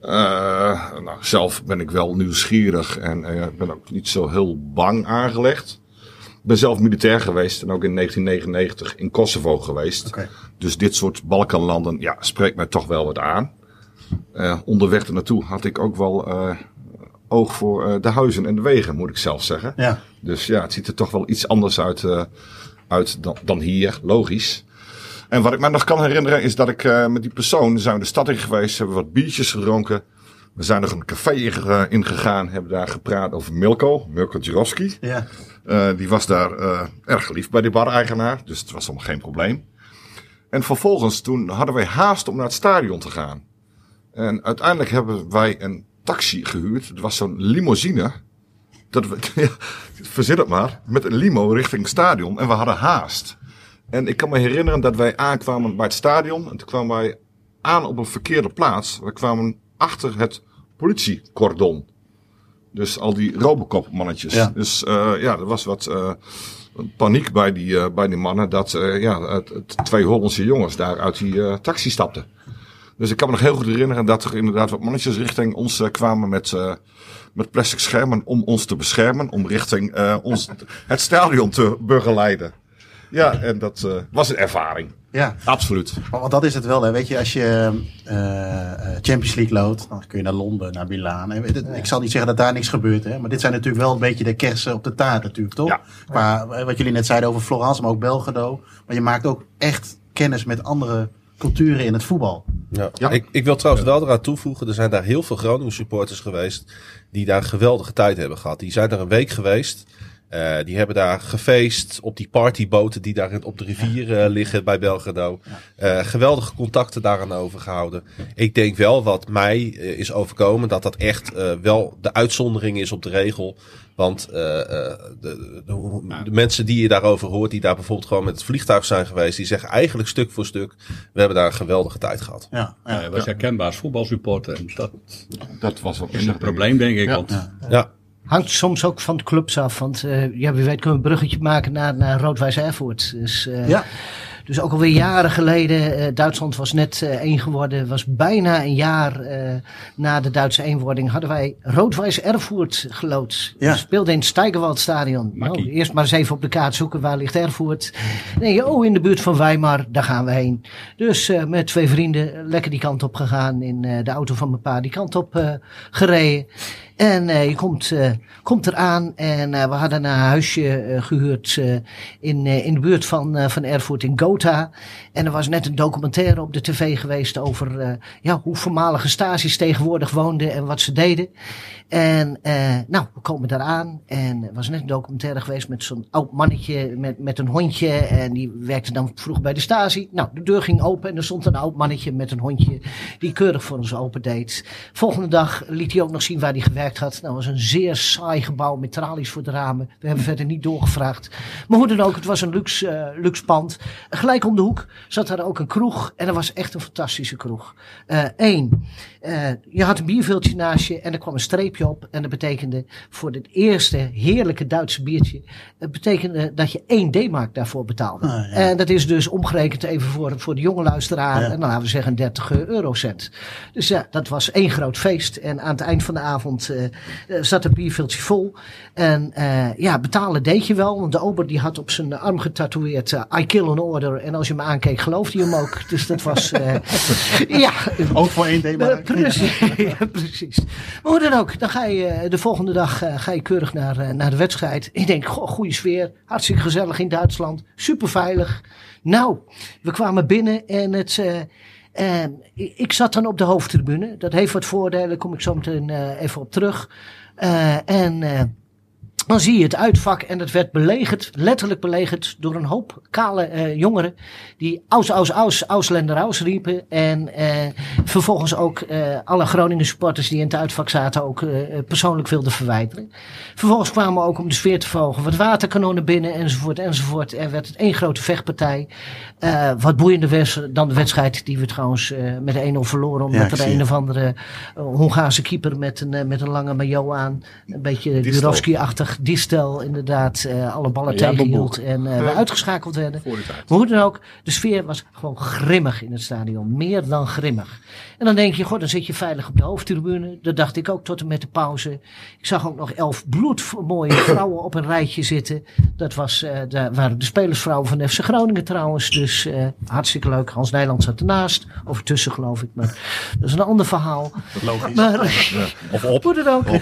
Eh, nou, zelf ben ik wel nieuwsgierig en ben ook niet zo heel bang aangelegd. Ik ben zelf militair geweest en ook in 1999 in Kosovo geweest. Dus dit soort Balkanlanden ja, spreekt mij toch wel wat aan. Eh, onderweg er naartoe had ik ook wel eh, oog voor eh, de huizen en de wegen, moet ik zelf zeggen. Ja. Dus ja, het ziet er toch wel iets anders uit, uit dan, dan hier, logisch. En wat ik me nog kan herinneren is dat ik met die persoon zijn we de stad in geweest, hebben wat biertjes gedronken. We zijn nog een café inge- ingegaan, hebben daar gepraat over Milko, Milko Jurovski. Ja. Eh, die was daar eh, erg geliefd bij die bar-eigenaar, dus het was allemaal geen probleem. En vervolgens toen hadden wij haast om naar het stadion te gaan. En uiteindelijk hebben wij een taxi gehuurd. Het was zo'n limousine. Dat we, ja, verzin het maar, met een limo richting het stadion. En we hadden haast. En ik kan me herinneren dat wij aankwamen bij het stadion. En toen kwamen wij aan op een verkeerde plaats. We kwamen achter het politiecordon. Dus al die Robocop mannetjes. Ja. Dus eh, ja, er was wat eh, paniek bij die, eh, bij die mannen. Dat ja, het, het twee Hollandse jongens daar uit die taxi stapten. Dus ik kan me nog heel goed herinneren dat er inderdaad wat mannetjes richting ons kwamen met, met plastic schermen om ons te beschermen. Om richting ons, het stadion te begeleiden. Ja, en dat eh, was een ervaring. Ja. Absoluut. Maar Want dat is het wel, hè. Weet je, als je eh, eh, Champions League loopt, dan kun je naar Londen, naar Milaan. En dit- Ik zal niet zeggen dat daar niks gebeurt, hè. Maar dit zijn natuurlijk wel een beetje de kersen op de taart natuurlijk, toch? Ja. Qua, eh, wat jullie net zeiden over Florence, maar ook Belgrado. Maar je maakt ook echt kennis met andere culturen in het voetbal. Ja. Ja. Ik, ik wil trouwens wel eraan toevoegen, er zijn daar heel veel Groningen supporters geweest die daar een geweldige tijd hebben gehad. Die zijn daar een week geweest. Eh, die hebben daar gefeest op die partyboten die daar op de rivier eh, liggen bij Belgrado. Eh, geweldige contacten daaraan overgehouden. Ik denk wel wat mij is overkomen dat dat echt eh, wel de uitzondering is op de regel. Want eh, eh, de, de, de mensen die je daarover hoort, die daar bijvoorbeeld gewoon met het vliegtuig zijn geweest, die zeggen eigenlijk stuk voor stuk, we hebben daar een geweldige tijd gehad. Ja, ja. Ja, hij was herkenbaar als voetbalsupporter. En dat Dat was ook is een probleem, denk ik. Ja. Want Ja. Hangt soms ook van de clubs af. Want eh, ja, wie weet kunnen we een bruggetje maken naar, naar Rood-Wijs Erfurt. Dus, eh, Ja. dus ook alweer jaren geleden. eh, Duitsland was net eh, één geworden. Was bijna een jaar eh, na de Duitse eenwording. Hadden wij Rood-Wijs Erfurt geloodst. Ja. We speelden in het Steigerwaldstadion. Nou, eerst maar eens even op de kaart zoeken. Waar ligt Erfurt? Nee, oh, in de buurt van Weimar. Daar gaan we heen. Dus eh, met twee vrienden lekker die kant op gegaan. In eh, de auto van mijn pa die kant op eh, gereden. En eh, je komt, eh, komt eraan en eh, we hadden een huisje eh, gehuurd eh, in, in de buurt van, van Erfurt in Gotha. En er was net een documentaire op de tv geweest over ja, hoe voormalige stages tegenwoordig woonden en wat ze deden. En nou, we komen daar aan en er was net een documentaire geweest met zo'n oud mannetje met, met een hondje. En die werkte dan vroeg bij de stasi. Nou, de deur ging open en er stond een oud mannetje met een hondje die keurig voor ons open deed. Volgende dag liet hij ook nog zien waar hij gewerkt gewerkt had. Nou, was een zeer saai gebouw met tralies voor de ramen. We hebben verder niet doorgevraagd. Maar hoe dan ook, het was een luxe, eh, luxe pand. Gelijk om de hoek zat daar ook een kroeg. En dat was echt een fantastische kroeg. Eén, je had een bierveeltje naast je en er kwam een streepje op. En dat betekende voor het eerste heerlijke Duitse biertje. Het betekende dat je één D-mark daarvoor betaalde. Ah, ja. En dat is dus omgerekend even voor, voor de jonge luisteraar. Ja. En dan laten we zeggen 30 eurocent. Dus ja, dat was één groot feest. En aan het eind van de avond eh, eh, zat het bierveeltje vol. En eh, ja, betalen deed je wel. Want de ober die had op zijn arm getatoeëerd eh, I kill an order. En als je hem aankeek geloofde je hem ook. Dus dat was... eh, ja, Ook voor één eh, thema. precies, ja, precies. Maar hoe dan ook, dan ga je eh, de volgende dag eh, ga je keurig naar, eh, naar de wedstrijd. Ik denk, goh, goede sfeer, hartstikke gezellig in Duitsland, super veilig. Nou, we kwamen binnen en het, eh, en ik zat dan op de hoofdtribune. Dat heeft wat voordelen, kom ik zo meteen eh, even op terug. Eh, en eh, dan zie je het uitvak en het werd belegerd, letterlijk belegerd, door een hoop kale eh, jongeren. Die aus, aus, aus, Ausländer aus riepen. En eh, vervolgens ook eh, alle Groningen supporters die in het uitvak zaten ook eh, persoonlijk wilden verwijderen. Vervolgens kwamen we ook om de sfeer te verhogen wat waterkanonnen binnen enzovoort enzovoort. Er werd het één grote vechtpartij. Eh, wat boeiender was dan de wedstrijd die we trouwens eh, met 1-0 verloren. Omdat Ja, er een of andere eh, Hongaarse keeper met een, eh, met een lange maillot aan. Een beetje Distel. Distel inderdaad eh, alle ballen Ja, tegenhield. En eh, we uitgeschakeld werden. De. Maar hoe dan ook, de sfeer was gewoon grimmig in het stadion. Meer dan grimmig. En dan denk je, god, dan zit je veilig op de hoofdtribune. Dat dacht ik ook tot en met de pauze. Ik zag ook nog elf bloedmooie vrouwen op een rijtje zitten. Dat was, eh daar waren de spelersvrouwen van FC Groningen trouwens. Dus eh, hartstikke leuk. Hans Nijland zat ernaast. Of ertussen geloof ik. Maar dat is een ander verhaal. Logisch. Maar, Of op. hoe dan ook.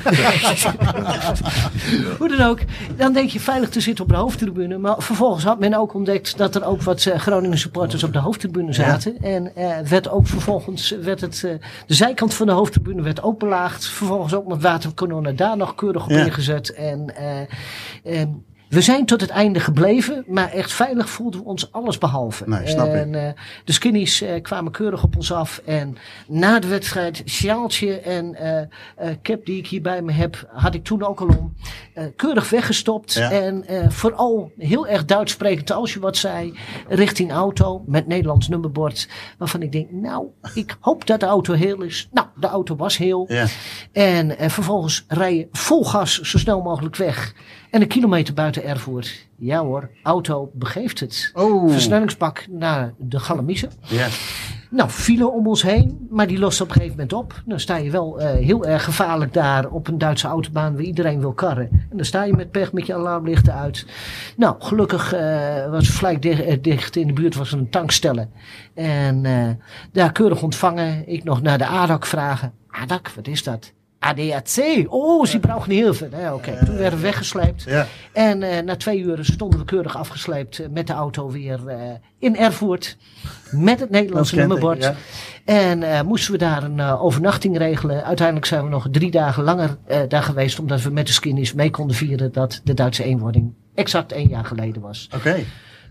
Hoe dan ook. Dan denk je veilig te zitten op de hoofdtribune. Maar vervolgens had men ook ontdekt dat er ook wat eh, Groningen supporters op de hoofdtribune zaten. En eh, werd ook vervolgens, werd het, eh, de zijkant van de hoofdtribune werd ook belaagd. Vervolgens ook met waterkanonnen daar nog keurig op Ja. ingezet. En, eh, en we zijn tot het einde gebleven, maar echt veilig voelden we ons alles behalve. Nee, snap ik. en eh, de skinnies eh, kwamen keurig op ons af. En na de wedstrijd, sjaaltje en eh, cap die ik hier bij me heb, had ik toen ook al om. keurig weggestopt. Ja. En vooral heel erg Duits sprekend als je wat zei. Richting auto met Nederlands nummerbord. Waarvan ik denk, nou, ik hoop dat de auto heel is. Nou, de auto was heel. Ja. En vervolgens rij je vol gas zo snel mogelijk weg. En een kilometer buiten Erfurt. Ja hoor, auto begeeft het. Oh. Versnellingspak naar de Galamiezen. Ja. Nou, file om ons heen, maar die lost op een gegeven moment op. Dan sta je wel eh, heel erg gevaarlijk daar op een Duitse autobaan waar iedereen wil karren. En dan sta je met pech met je alarmlichten uit. Nou, gelukkig eh, was Vlijk dicht, eh, dicht in de buurt was een tankstellen. En eh, daar keurig ontvangen. Ik nog naar de ADAC vragen. ADAC, wat is dat? ADAC. Oh, ze brauchen Hilfe. Nee, Oké, toen werden we weggesleept. Ja. En eh, na twee uur stonden we keurig afgesleept eh, met de auto weer eh, in Erfurt. Met het Nederlandse nummerbord. ja. En eh, moesten we daar een overnachting regelen. Uiteindelijk zijn we nog drie dagen langer eh, daar geweest. Omdat we met de skinnies mee konden vieren dat de Duitse eenwording exact één jaar geleden was. Oké.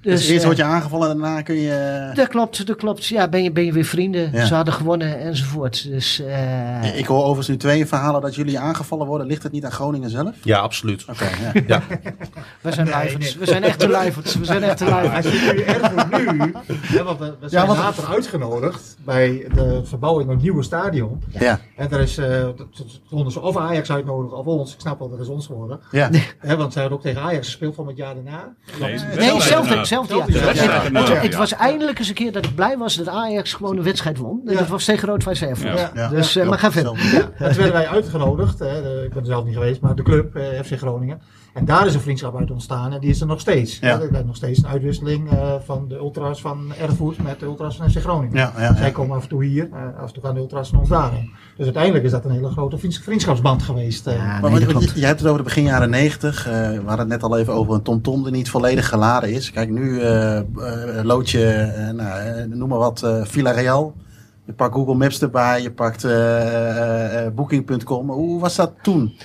Dus, Dus, eerst eh, word je aangevallen en daarna kun je... dat klopt, dat klopt. Ja, ben je, ben je weer vrienden. Ja. Ze hadden gewonnen enzovoort. Dus eh, Ik hoor overigens nu twee verhalen dat jullie aangevallen worden. Ligt het niet aan Groningen zelf? Ja, absoluut. Oké, ja. Ja. we zijn lijverts. We zijn echte lijverts. We zijn echte lijverts. Als je nu Erfurt nu, hè, want we, we zijn want- later uitgenodigd bij de verbouwing van het nieuwe stadion. Ja. En daar is, eh, konden ze of Ajax uitnodigen of ons. Ik snap wel, dat is ons geworden. Ja. Hè, want zij hadden ook tegen Ajax gespeeld van het jaar daarna. Nee, Nee, jaar. Hetzelfde jaar. Het- was eindelijk eens een keer dat ik blij was dat Ajax gewoon een wedstrijd won. En dat was tegen Rood-Wijs Erfurt. Ja. Ja. Dus, eh, maar ga verder. Ja, en toen werden wij uitgenodigd. Hè, ik ben er zelf niet geweest, maar de club, eh, FC Groningen. En daar is een vriendschap uit ontstaan en die is er nog steeds. Ja. Er is nog steeds een uitwisseling eh, van de ultras van Erfurt met de ultras van FC Groningen. Ja, ja, Zij ja. komen af en toe hier, eh, af en toe gaan de ultras van ons daarheen. Dus uiteindelijk is dat een hele grote vriends- vriendschapsband geweest. eh. Ja, Maar nee, wat- je hebt het over de begin jaren 90. eh, we hadden het net al even over een TomTom die niet volledig geladen is. Kijk, nu lood je, eh, nou, noem maar wat, eh Villarreal. Je pakt Google Maps erbij, je pakt eh, eh, eh, Booking.com. Hoe was dat toen?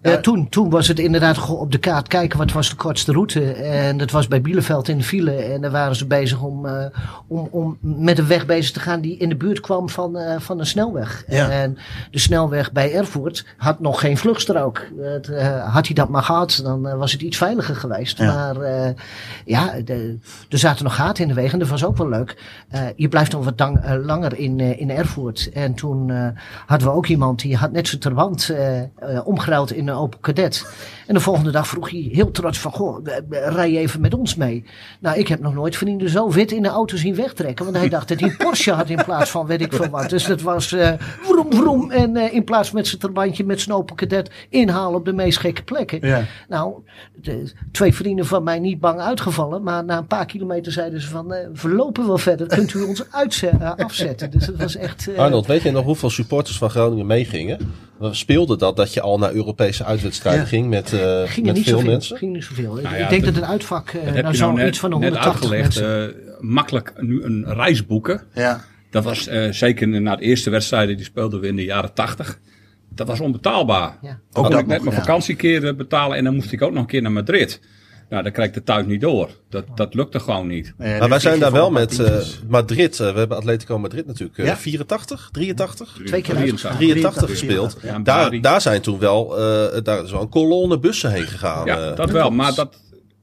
Eh, toen, toen was het inderdaad op de kaart kijken wat was de kortste route. En dat was bij Bielefeld in de file. En daar waren ze bezig om, eh, om, om met een weg bezig te gaan die in de buurt kwam van, eh, van een snelweg. Ja. En de snelweg bij Erfurt had nog geen vluchtstrook. Had hij dat maar gehad, dan was het iets veiliger geweest. Ja. Maar ja, de, er zaten nog gaten in de weg en dat was ook wel leuk. Je blijft nog wat langer in, in Erfurt. En toen hadden we ook iemand die had net zijn terband eh, eh, omgeruild in een Opel Kadett. En de volgende dag vroeg hij heel trots van, goh, rij je even met ons mee? Nou, ik heb nog nooit vrienden zo wit in de auto zien wegtrekken. Want hij dacht dat hij een Porsche had in plaats van weet ik veel wat. Dus dat was eh vroom vroom. En eh, in plaats met zijn terbandje met zijn Opel Kadett inhalen op de meest gekke plekken. Ja. Nou, de, twee vrienden van mij niet bang uitgevallen. Maar na een paar kilometer zeiden ze van, eh, we lopen wel verder. Kunt u ons uitze- eh, afzetten? Dus het was echt... eh, Arnold, weet je nog hoeveel supporters van Groningen meegingen? We speelden dat dat je al naar Europese uitwedstrijden Ja. ging met, eh, ging er met niet veel zoveel. mensen? Ging niet zoveel. Ik- Nou ik denk dat- dat het uitvak Dat heb nou je zo nou net, iets van de net 180 uitgelegd. mensen. eh, makkelijk nu een reis boeken. Ja. Dat was eh, zeker na de eerste wedstrijden die speelden we in de jaren 80. Dat was onbetaalbaar. Ja. Ook dat kon ik net nog, mijn ja. vakantiekeren betalen en dan moest ik ook nog een keer naar Madrid. Nou, dan krijg ik de thuis niet door. Dat, dat lukte gewoon niet. Nee, Maar wij zijn daar wel met eh. Madrid. eh, we hebben Atletico Madrid natuurlijk eh, Ja. 84, 83, Twee keer 83. uitgegaan. 83 83, gespeeld. Ja, Daar, daar zijn toen wel, eh, daar is wel een kolonne bussen heen gegaan. Ja, dat wel. Maar dat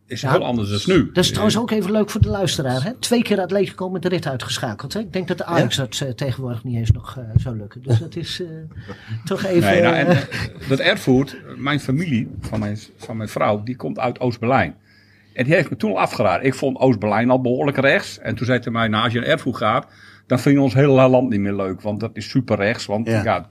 is Ja. heel anders dan nu. Dat is trouwens ook even leuk voor de luisteraar. Hè? Twee keer Atletico met de rit uitgeschakeld. Hè? Ik denk dat de Ajax dat eh, tegenwoordig niet eens nog eh, zou lukken. Dus dat is eh, toch even... Nee, nou, en dat Erfurt, mijn familie van mijn, van mijn vrouw, die komt uit Oost-Berlijn. En die heeft me toen al afgeraden. Ik vond Oost-Berlijn al behoorlijk rechts. En toen zei hij mij, nou als je naar Erfurt gaat, dan vind je ons hele land niet meer leuk. Want dat is super rechts. Want Ja. ja,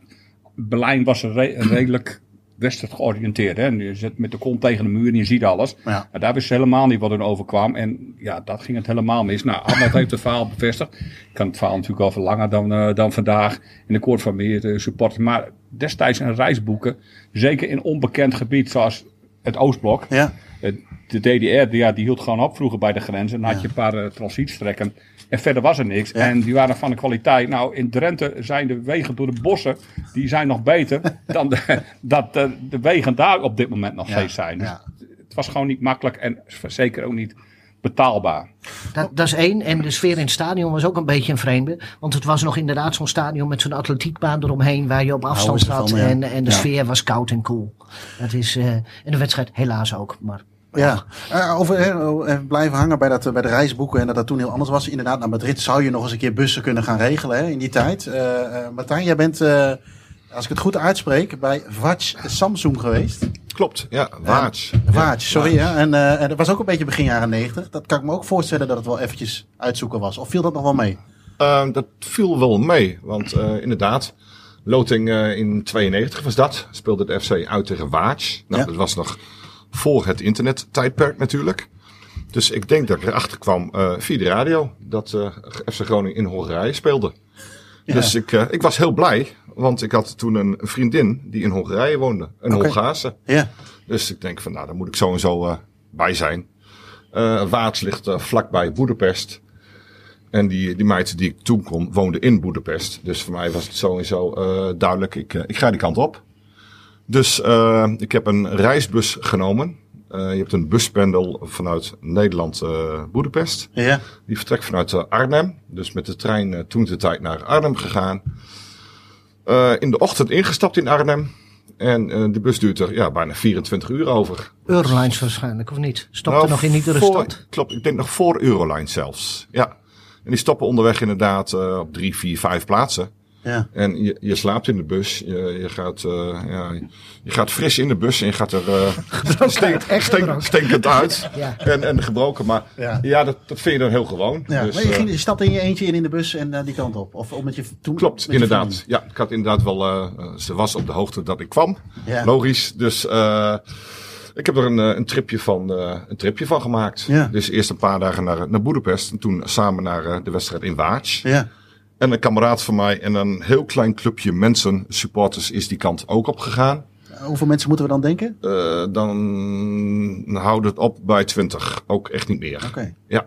Berlijn was re- redelijk westelijk georiënteerd. Hè? En je zit met de kont tegen de muur en je ziet alles. Ja. Maar daar wist ze helemaal niet wat er overkwam. En ja, dat ging het helemaal mis. Nou, Arnold heeft het verhaal bevestigd. Ik kan het verhaal natuurlijk al veel langer dan, eh, dan vandaag. En ik hoor van meer eh, supporters. Maar destijds een reis boeken, zeker in onbekend gebied zoals het Oostblok. Ja. Eh, De DDR, die, ja, die hield gewoon op vroeger bij de grens. En dan had je een paar uh, transitstrekken. En verder was er niks. Ja. En die waren van de kwaliteit. Nou, in Drenthe zijn de wegen door de bossen, die zijn nog beter dan de, dat de, de wegen daar op dit moment nog Ja, steeds zijn. Dus ja. Het was gewoon niet makkelijk en zeker ook niet betaalbaar. Dat, dat is één. En de sfeer in het stadion was ook een beetje een vreemde. Want het was nog inderdaad zo'n stadion met zo'n atletiekbaan eromheen. Waar je op afstand zat. ja. En, en de Ja. sfeer was koud en koel. Dat is, eh, en de wedstrijd helaas ook. Maar Ja, Eh, over eh, even blijven hangen bij, dat, eh, bij de reisboeken en dat dat toen heel anders was. Inderdaad, naar Madrid zou je nog eens een keer bussen kunnen gaan regelen hè, in die tijd. Eh eh, Martijn, jij bent, eh, als ik het goed uitspreek, bij Vatch Samsung geweest. Klopt, ja, Waarts. Vatch, sorry. Hè? En, eh, en dat was ook een beetje begin jaren negentig. Dat kan ik me ook voorstellen dat het wel eventjes uitzoeken was. Of viel dat nog wel mee? Ehm, dat viel wel mee, want eh, inderdaad, loting eh, in 92 was dat. Speelde de FC uit tegen Waarts. Nou, Ja. dat was nog voor het internettijdperk natuurlijk. Dus ik denk dat ik erachter kwam eh, via de radio dat eh, FC Groningen in Hongarije speelde. Dus ik, eh, ik was heel blij, want ik had toen een vriendin die in Hongarije woonde. Een Oké. Hongaarse. Ja, Dus ik denk van, nou, daar moet ik zo en zo bij zijn. Waarts ligt vlakbij Boedapest. En die, die meid die ik toen kon, woonde in Boedapest. Dus voor mij was het zo en zo duidelijk, ik, ik ga die kant op. Dus eh, ik heb een reisbus genomen. Eh, je hebt een buspendel vanuit Nederland, eh Boedapest. ja. Die vertrekt vanuit Arnhem. Dus met de trein eh, toen de tijd naar Arnhem gegaan. Eh, in de ochtend ingestapt in Arnhem. En eh, de bus duurt er ja, bijna 24 uur over. Eurolines waarschijnlijk, of niet? Stopte Nou, nog in iedere voor- stad? Klopt, ik denk nog voor Euroline zelfs. Ja. En die stoppen onderweg inderdaad eh, op drie, vier, vijf plaatsen. Ja. En je, je slaapt in de bus. Je, je, gaat, eh, ja, je gaat fris in de bus en je gaat er eh stink, echt stink- stinkend uit. Ja. En, en gebroken. Maar Ja. ja, dat, dat vind je dan heel gewoon. ja. Dus, maar je, eh, ging, je stapte in je eentje in in de bus en eh, die kant op. Of, of met je, toen, Klopt, met je inderdaad. Ja, ik had inderdaad wel. eh, eh, ze was op de hoogte dat ik kwam. Ja. Logisch. Dus eh, ik heb er een, eh, een, tripje van, eh, een tripje van gemaakt. Ja. Dus eerst een paar dagen naar, naar Boedapest. En toen samen naar eh, de wedstrijd in Waarts. Ja, En een kameraad van mij en een heel klein clubje mensen, supporters, is die kant ook op gegaan. hoeveel mensen moeten we dan denken? Eh, dan houdt het op bij 20. Ook echt niet meer. Oké. Ja.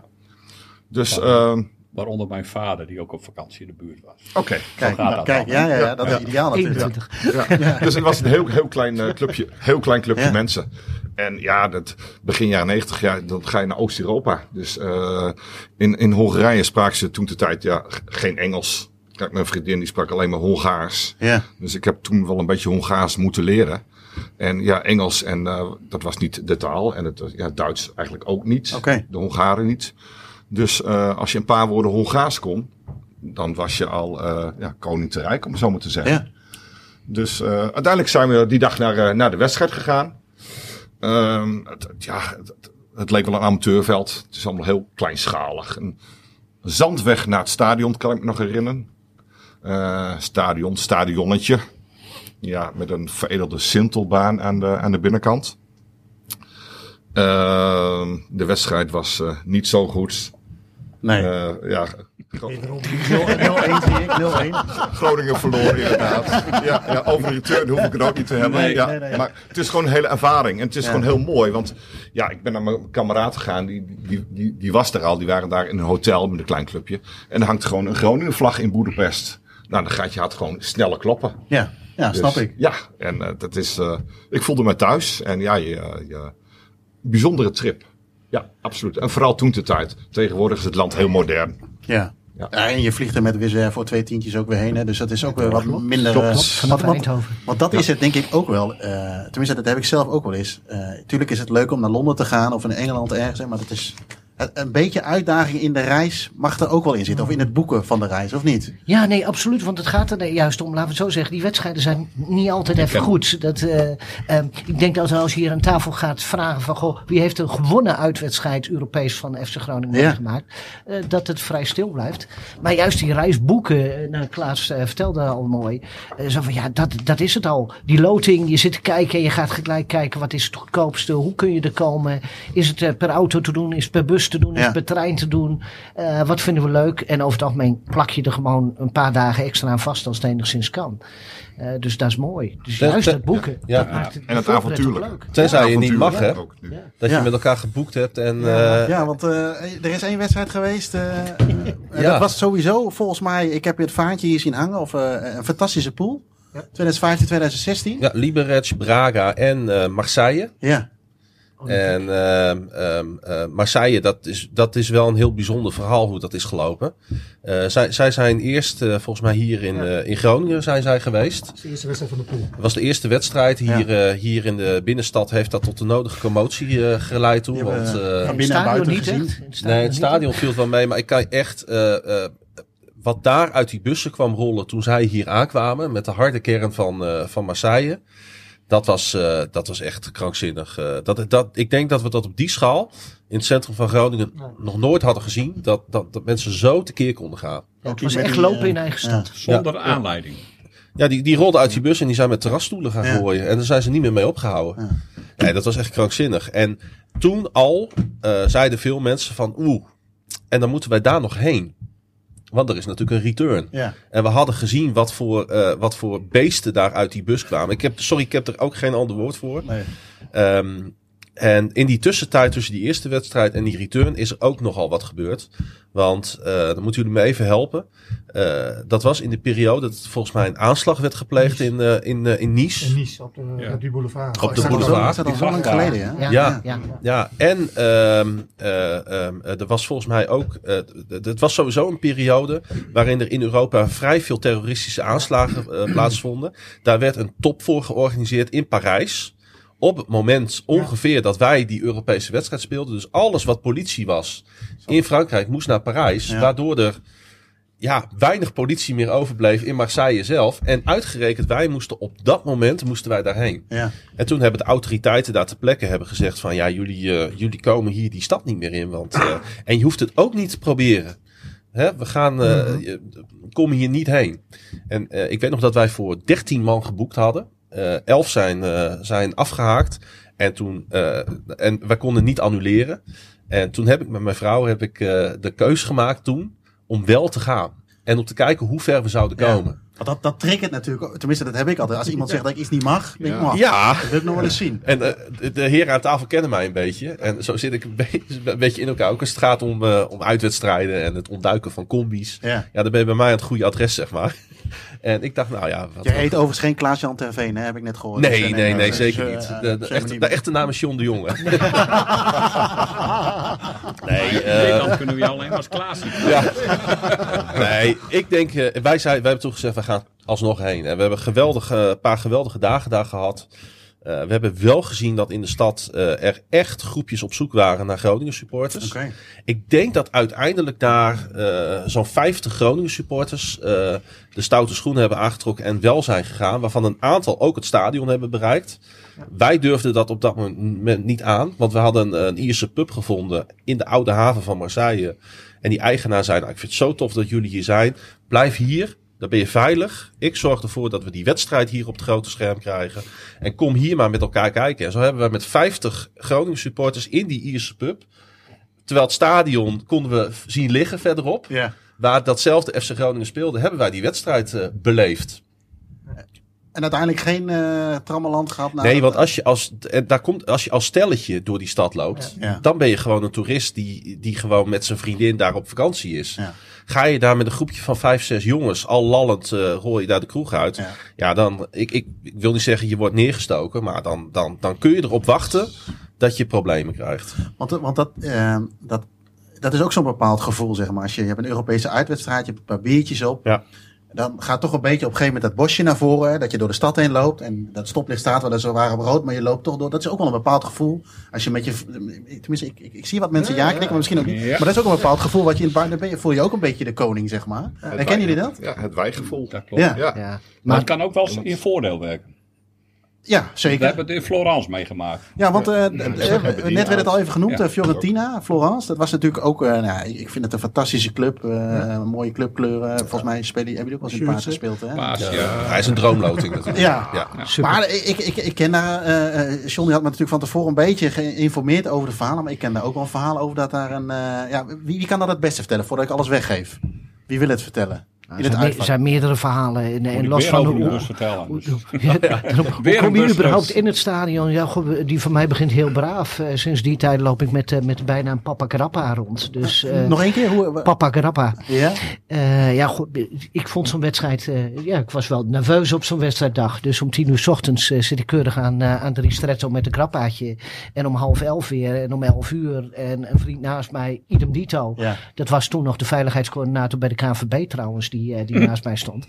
Dus eh, Waaronder mijn vader, die ook op vakantie in de buurt was. Oké. Kijk, gaat dat kijk dan. ja, ja, ja, dat is ideaal natuurlijk. 21. Ja. Dus het was een heel, heel klein eh, clubje, heel klein clubje Ja. mensen. En ja, dat, begin jaren 90, ja, dan ga je naar Oost-Europa. Dus eh, in, in Hongarije spraken ze toen de tijd ja, geen Engels. Kijk, mijn vriendin die sprak alleen maar Hongaars. Ja, Dus ik heb toen wel een beetje Hongaars moeten leren. En ja, Engels, en eh, dat was niet de taal. En het, was- ja, Duits eigenlijk ook niet. Oké. De Hongaren niet. Dus eh, als je een paar woorden Hongaars kon, dan was je al eh, ja, koning te rijk, om het zo maar te zeggen. ja. Dus eh, uiteindelijk zijn we die dag naar, naar de wedstrijd gegaan. Ehm, het, ja, het, leek wel een amateurveld. Het is allemaal heel kleinschalig. Een zandweg naar het stadion, kan ik me nog herinneren. Stadion, stadionnetje. Ja, met een veredelde sintelbaan aan de, aan de binnenkant. Ehm, de wedstrijd was niet zo goed. Nee. Eh, ja, 0-1 zie ik, 0-1. Groningen verloren inderdaad. Ja, ja, over return hoef ik het ook niet te hebben. Nee, ja, nee, nee. Maar het is gewoon een hele ervaring. En het is Ja. gewoon heel mooi. Want ja, ik ben naar mijn kameraad gegaan. Die, die, die, die was er al. Die waren daar in een hotel met een klein clubje. En er hangt gewoon een Groningen vlag in Boedapest. Nou, dan gaat je hart gewoon sneller kloppen. Ja, ja Dus, snap ik. Ja, en eh, dat is... eh, ik voelde me thuis. En ja, je, je, bijzondere trip. Ja, absoluut. En vooral toen de tijd. Tegenwoordig is het land heel modern. Ja. Ja. Ja, en je vliegt er met Wizz Air voor twee tientjes ook weer heen. Hè? Dus dat is ook weer wat minder... Klopt. eh, Vanaf want, want, Eindhoven. want dat is het denk ik ook wel. eh, tenminste, dat heb ik zelf ook wel eens. Eh tuurlijk is het leuk om naar Londen te gaan of in Engeland ergens. hè, Maar dat is een- een beetje uitdaging in de reis mag er ook wel in zitten. Of in het boeken van de reis, of niet? Ja, nee, absoluut. Want het gaat er juist om, laten we het zo zeggen, die wedstrijden zijn niet altijd even goed. Dat, eh, ehm, ik denk dat als je hier aan tafel gaat vragen van, goh, wie heeft een gewonnen uitwedstrijd Europees van FC Groningen Ja. meegemaakt, eh, dat het vrij stil blijft. Maar juist die reisboeken, eh, nou, Klaas vertelde al mooi, eh, zo van, ja, dat, dat is het al. Die loting, je zit te kijken en je gaat gelijk kijken, wat is het goedkoopste, hoe kun je er komen? Is het per auto te doen, is het per bus te doen, is Ja. het per trein te doen? Eh, wat vinden we leuk? En over het algemeen plak je er gewoon een paar dagen extra aan vast als het enigszins kan. Eh, dus dat is mooi. Dus Ten- juist ten- dat boeken. ja. dat maakt het, En het avontuurlijke. leuk. Tenzij je niet mag, Avontuurlijk hè? Dat Ja. je met elkaar geboekt hebt en... eh, ja, want eh, er is één wedstrijd geweest. Ja. Dat was sowieso volgens mij, ik heb het vaartje hier zien hangen. Of een fantastische pool. 2015, 2016. Ja, Liberec, Braga en eh, Marseille. Ja. En ehm, ehm, eh, Marseille, dat is, dat is wel een heel bijzonder verhaal hoe dat is gelopen. Eh, zij, zij zijn eerst, eh, volgens mij hier in, eh, in Groningen zijn zij geweest. Dat is de eerste wedstrijd van de pool. Dat was de eerste wedstrijd. Hier, hier in de binnenstad heeft dat tot de nodige commotie eh, geleid toen. Want, eh, van binnen en buiten niet gezien. het Nee, het stadion viel wel mee, maar ik kan echt. eh, eh, wat daar uit die bussen kwam rollen toen zij hier aankwamen met de harde kern van, eh, van Marseille. Dat was, eh, dat was echt krankzinnig. Eh, dat, dat, ik denk dat we dat op die schaal in het centrum van Groningen nog nooit hadden gezien. Dat, dat, dat mensen zo tekeer konden gaan. Ja, het was echt die, lopen in eigen ja. stad. Zonder aanleiding. Ja, die, die rolden uit die bus en die zijn met terrasstoelen gaan Ja. gooien. En daar zijn ze niet meer mee opgehouden. Nee, dat was echt krankzinnig. En toen al eh, zeiden veel mensen van oeh, en dan moeten wij daar nog heen. Want er is natuurlijk een return. Ja. En we hadden gezien wat voor, eh, wat voor beesten daar uit die bus kwamen. Ik heb, sorry, ik heb er ook geen ander woord voor. Nee. Ehm, en in die tussentijd tussen die eerste wedstrijd en die return is er ook nogal wat gebeurd. Want eh, dan moeten jullie me even helpen. Eh, dat was in de periode dat volgens mij een aanslag werd gepleegd in, eh, in, eh, in Nice. In Nice, op de, Ja. op die boulevard. Op de Is dat boulevard. Is al lang geleden, ja? Ja, Ja. ja. ja. Ja, en ehm, eh, ehm, eh, er was volgens mij ook. eh, het was sowieso een periode waarin er in Europa vrij veel terroristische aanslagen plaatsvonden. Daar werd een top voor georganiseerd in Parijs. Op het moment ongeveer dat wij die Europese wedstrijd speelden. Dus alles wat politie was in Frankrijk moest naar Parijs. Waardoor er ja, weinig politie meer overbleef in Marseille zelf. En uitgerekend wij moesten op dat moment moesten wij daarheen. Ja. En toen hebben de autoriteiten daar ter plekke hebben gezegd van ja, jullie, eh, jullie komen hier die stad niet meer in. Want, eh, en je hoeft het ook niet te proberen. Hè, we gaan, eh je- kom hier niet heen. En ik weet nog dat wij voor 13 man geboekt hadden. Eh 11 zijn, eh, zijn afgehaakt. En, toen, eh, en wij konden niet annuleren. En toen heb ik met mijn vrouw heb ik, eh, de keus gemaakt toen om wel te gaan. En om te kijken hoe ver we zouden Ja. komen. Want dat, dat triggert natuurlijk, ook- tenminste dat heb ik altijd. Als iemand zegt dat ik iets niet mag, denk ik, Ja. "Oh, Ja. dat wil ik nog wel eens zien. En eh, de, de heren aan tafel kennen mij een beetje. En zo zit ik een beetje, een beetje in elkaar. Ook als het gaat om, eh, om uitwedstrijden en het ontduiken van combi's. Ja. Ja, dan ben je bij mij aan het goede adres, zeg maar. En ik dacht, nou ja... Wat, Je heet overigens geen Klaas-Jan Terveen, hè? heb ik net gehoord. Nee, Dus, eh, nee, nee, zeker eh, niet. eh, De, de, echte, de echte naam is John de Jonge. nee, In eh, Nederland kunnen we je alleen maar als Klaas zien. ja. nee, ik denk, wij, zei, wij hebben toen gezegd, we gaan alsnog heen. En we hebben geweldige, een paar geweldige dagen daar gehad. Eh, we hebben wel gezien dat in de stad eh, er echt groepjes op zoek waren naar Groningen supporters. Ik denk dat uiteindelijk daar eh, zo'n 50 Groningen supporters de stoute schoenen hebben aangetrokken en wel zijn gegaan. Waarvan een aantal ook het stadion hebben bereikt. Wij durfden dat op dat moment niet aan. Want we hadden een, een Ierse pub gevonden in de oude haven van Marseille. En die eigenaar zei, nou, ik vind het zo tof dat jullie hier zijn. Blijf hier, dan ben je veilig. Ik zorg ervoor dat we die wedstrijd hier op het grote scherm krijgen. En kom hier maar met elkaar kijken. En zo hebben we met 50 Groningen supporters in die Ierse pub... Terwijl het stadion konden we zien liggen verderop. Ja. Waar datzelfde FC Groningen speelde, hebben wij die wedstrijd eh, beleefd. En uiteindelijk geen eh trammeland gehad? nee, want als je als, en daar komt, als je als stelletje door die stad loopt, Ja. dan ben je gewoon een toerist die, die gewoon met zijn vriendin daar op vakantie is. Ja. Ga je daar met een groepje van vijf, zes jongens, al lallend, eh rol je daar de kroeg uit. Ja. Ja, dan, ik, ik, ik wil niet zeggen je wordt neergestoken, maar dan, dan, dan kun je erop wachten dat je problemen krijgt. Want, want dat, eh, dat, dat is ook zo'n bepaald gevoel, zeg maar. Als je, je hebt een Europese uitwedstrijd, je hebt een paar biertjes op. Ja. Dan gaat toch een beetje op een gegeven moment dat bosje naar voren. hè, Dat je door de stad heen loopt. En dat stoplicht staat wel zo waar op rood, maar je loopt toch door. Dat is ook wel een bepaald gevoel. Als je met je. Tenminste, ik, ik, ik zie wat mensen ja, knikken, maar misschien ook niet. Ja. Maar dat is ook een bepaald gevoel wat je in het ben je, voel je ook een beetje de koning, zeg maar. Herkennen jullie dat? Ja, het wijgevoel. Dat klopt. Ja. Ja. Ja. Maar het kan ook wel eens in voordeel werken. Ja, We zeker. hebben het in Florence meegemaakt. Ja, want eh, net werd het al even genoemd, Ja. eh, Fiorentina, Florence. Dat was natuurlijk ook, eh, nou, ik ik vind het een fantastische club. eh, Mooie clubkleuren. Volgens mij spelen, hebben jullie ook wel eens in hè? gespeeld, hè? Paas, ja. Hij is een droomloting natuurlijk. Ja. ja. Super. Maar ik, ik, ik ken daar, eh eh, John had me natuurlijk van tevoren een beetje geïnformeerd over de verhalen. Maar ik ken daar ook wel een verhaal over dat daar een, eh, ja, wie, wie kan dat het beste vertellen voordat ik alles weggeef? Wie wil het vertellen? Nou, In er het zijn, me- uitvak. zijn meerdere verhalen. En, en los van over hoe, een vertellen. Dus. Ja, hoe Weer een kom je überhaupt in het stadion? Ja, goh, die van mij begint heel braaf. Eh, sinds die tijd loop ik met, eh, met de bijnaam Papa Carappa rond. Dus eh, Nog één keer? Hoe, Papa Carappa. ja? Eh, ja, goed, ik vond zo'n wedstrijd. eh, ja, ik was wel nerveus op zo'n wedstrijddag. Dus om tien uur 's ochtends zit ik keurig aan, aan de ristretto met een krappaatje. En om half elf weer. En om elf uur. En een vriend naast mij, idem dito. Ja. Dat was toen nog de veiligheidscoördinator bij de KNVB trouwens, die, eh, die naast mij stond.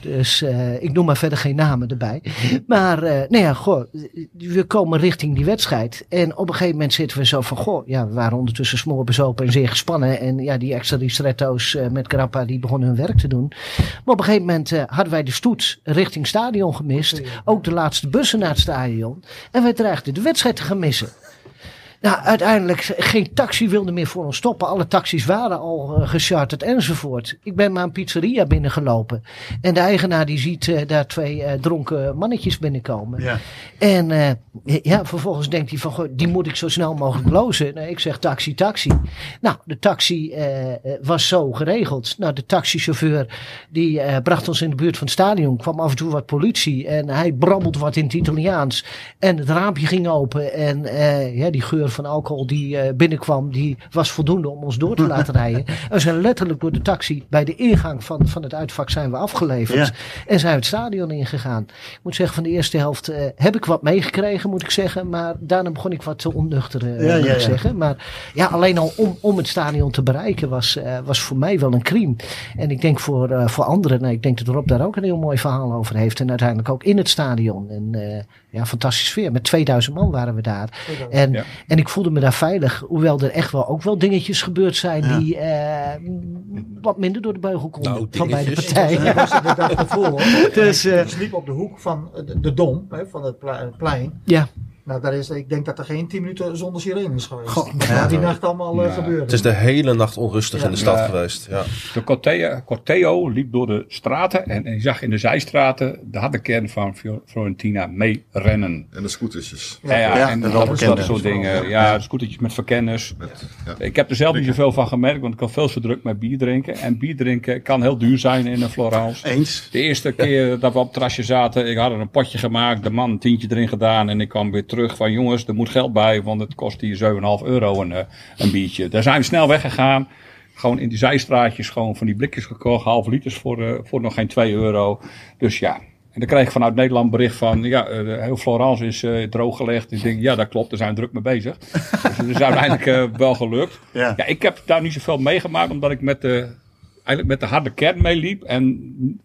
Dus eh, ik noem maar verder geen namen erbij. Maar eh nou ja, goh, we komen richting die wedstrijd. En op een gegeven moment zitten we zo van, goh, ja, we waren ondertussen smoorbezopen en zeer gespannen. En ja, die extra ristretto's met Grappa, die begonnen hun werk te doen. Maar op een gegeven moment hadden wij de stoet richting stadion gemist. Ook de laatste bussen naar het stadion. En wij dreigden de wedstrijd te gaan missen. Nou, uiteindelijk geen taxi wilde meer voor ons stoppen. Alle taxis waren al eh, gecharterd enzovoort. Ik ben maar een pizzeria binnengelopen. En de eigenaar die ziet eh, daar twee eh, dronken mannetjes binnenkomen. Ja. En ja, vervolgens denkt hij van, goh, die moet ik zo snel mogelijk lozen. Nou, ik zeg taxi, taxi. Nou, de taxi was zo geregeld. Nou, de taxichauffeur die bracht ons in de buurt van het stadion. Kwam af en toe wat politie en hij brabbelt wat in het Italiaans. En het raampje ging open en ja, die geur van alcohol die eh, binnenkwam, die was voldoende om ons door te laten rijden. En we zijn letterlijk door de taxi bij de ingang van, van het uitvak zijn we afgeleverd. Ja. En zijn we het stadion ingegaan. Ik moet zeggen, van de eerste helft eh, heb ik wat meegekregen, moet ik zeggen. Maar daarna begon ik wat te onnuchteren, eh, Ja, moet ja, ik ja. zeggen. Maar ja, alleen al om, om het stadion te bereiken was, eh, was voor mij wel een crime. En ik denk voor, eh, voor anderen, nou, ik denk dat Rob daar ook een heel mooi verhaal over heeft. En uiteindelijk ook in het stadion. En eh, ja, fantastische sfeer. Met 2000 man waren we daar. En, Ja. en ik voelde me daar veilig. Hoewel er echt wel ook wel dingetjes gebeurd zijn Ja. die eh, wat minder door de beugel konden. Nou, van beide partijen. Dat was inderdaad gevoel. hoor. Dus, eh, Ik sliep op de hoek van de, de dom, hè, van het ple- plein. Ja, Nou, daar is, ik denk dat er geen 10 minuten zonder sirene is geweest. Goh, Wat ja. daar die nacht allemaal eh, Ja. gebeurde. Het is de hele nacht onrustig Ja. in de stad Ja. geweest. Ja. De Corteo, Corteo liep door de straten en, en je zag in de zijstraten de harde kern van Fiorentina mee rennen. En de scootertjes. Ja, ja, Ja, en de dat, soort dingen. Ja, scootertjes met verkenners. ja. Ik heb er zelf niet zoveel van gemerkt, want ik had veel te druk met bier drinken. En bier drinken kan heel duur zijn in een Florence. Eens. De eerste keer dat we op het terrasje zaten, ik had er een potje gemaakt, de man een tientje erin gedaan en ik kwam weer terug van jongens, er moet geld bij, want het kost hier 7,5 euro een, eh, een biertje. Daar zijn we snel weggegaan. Gewoon in die zijstraatjes gewoon van die blikjes gekocht, half liters voor, eh, voor nog geen 2 euro. Dus ja, en dan kreeg ik vanuit Nederland bericht van, ja, eh, heel Florence is eh, drooggelegd. Ik denk, ja, dat klopt, daar zijn we druk mee bezig. dus het is uiteindelijk wel gelukt. Ja. Ja, ik heb daar niet zoveel meegemaakt, omdat ik met de, eigenlijk met de harde kern meeliep. En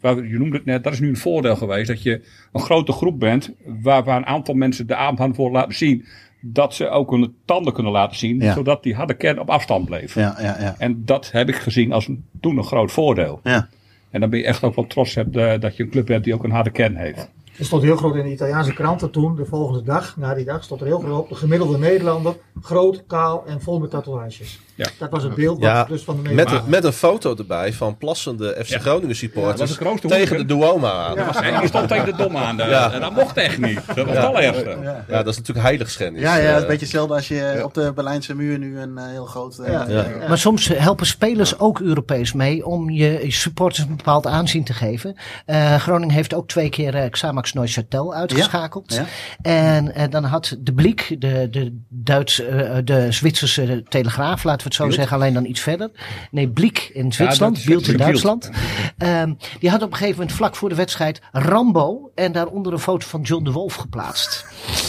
je noemde het net, dat is nu een voordeel geweest. Dat je een grote groep bent, waar, waar een aantal mensen de aanhang voor laten zien. Dat ze ook hun tanden kunnen laten zien, Ja. zodat die harde kern op afstand bleef. Ja, ja, ja. En dat heb ik gezien als een, toen een groot voordeel. ja. En dan ben je echt ook wel trots hebt, dat je een club hebt die ook een harde kern heeft. Er stond heel groot in de Italiaanse kranten toen, de volgende dag, na die dag, stond er heel groot op. De gemiddelde Nederlander, groot, kaal en vol met tatoeages. Ja. Dat was het beeld Ja, dus van de Met, een, met een foto erbij van plassende FC Ja. Groningen Ja, supporters tegen de. Duoma aan. Ja. Die stond tegen de dom aan. eh, Ja. En dat mocht echt niet. Dat was het allerergste. dat is natuurlijk heiligschennis. Ja, ja, het is Eh, een beetje hetzelfde als je op de Berlijnse muur nu een eh, heel groot... eh, Ja. eh, Ja. Maar soms helpen spelers ook Europees mee om je supporters een bepaald aanzien te geven. Eh, Groningen heeft ook twee keer eh, Xamax Neuchâtel uitgeschakeld. Ja. En eh, dan had de Bliek, de, de, Duits, eh, de Zwitserse Telegraaf, laten we het zo Bild. zeggen, alleen dan iets verder. Nee, Bliek in Zwitserland, Bild in. Duitsland. Ehm, die had op een gegeven moment vlak voor de wedstrijd Rambo en daaronder een foto van John de Wolf geplaatst.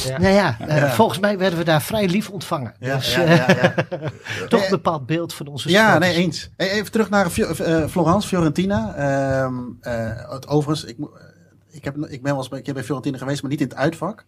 Ja. Nou ja, eh, volgens mij werden we daar vrij lief ontvangen. Ja, dus ja, eh, ja, ja. toch een bepaald beeld van onze Ja, nee, eens. Hey, even terug naar eh, Florence, Fiorentina. Ehm, eh, het, overigens, ik, ik, heb, ik ben wel eens bij, een keer bij Fiorentina geweest, maar niet in het uitvak.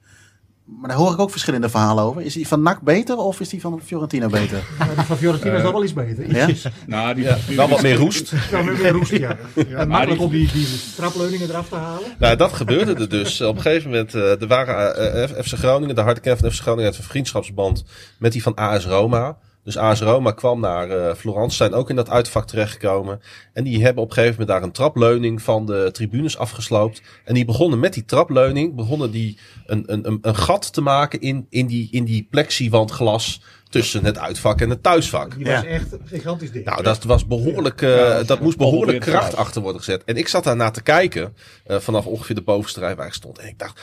Maar daar hoor ik ook verschillende verhalen over. Is die van NAC beter of is die van Fiorentina beter? Ja, die van Fiorentina is nog wel iets beter. Ja? Ietsjes. Nou, die, ja, wel wat meer roest. Ja, nu weer roest, ja. En makkelijk die- om die, die trapleuningen eraf te halen. Nou, dat gebeurde er dus. Op een gegeven moment, eh, er waren eh, F- FC Groningen, de harde kern van FC Groningen, had een vriendschapsband met die van AS Roma. Dus AS Roma kwam naar eh Florence, zijn ook in dat uitvak terechtgekomen. En die hebben op een gegeven moment daar een trapleuning van de tribunes afgesloopt. En die begonnen met die trapleuning, begonnen die een, een, een, een gat te maken in, in die, in die plexiwandglas tussen het uitvak en het thuisvak. Die Ja. was echt gigantisch dik. Nou, dat was behoorlijk, eh, Ja, dat moest behoorlijk kracht achter worden gezet. En ik zat daar naar te kijken, eh, vanaf ongeveer de bovenste rij waar ik stond. En ik dacht,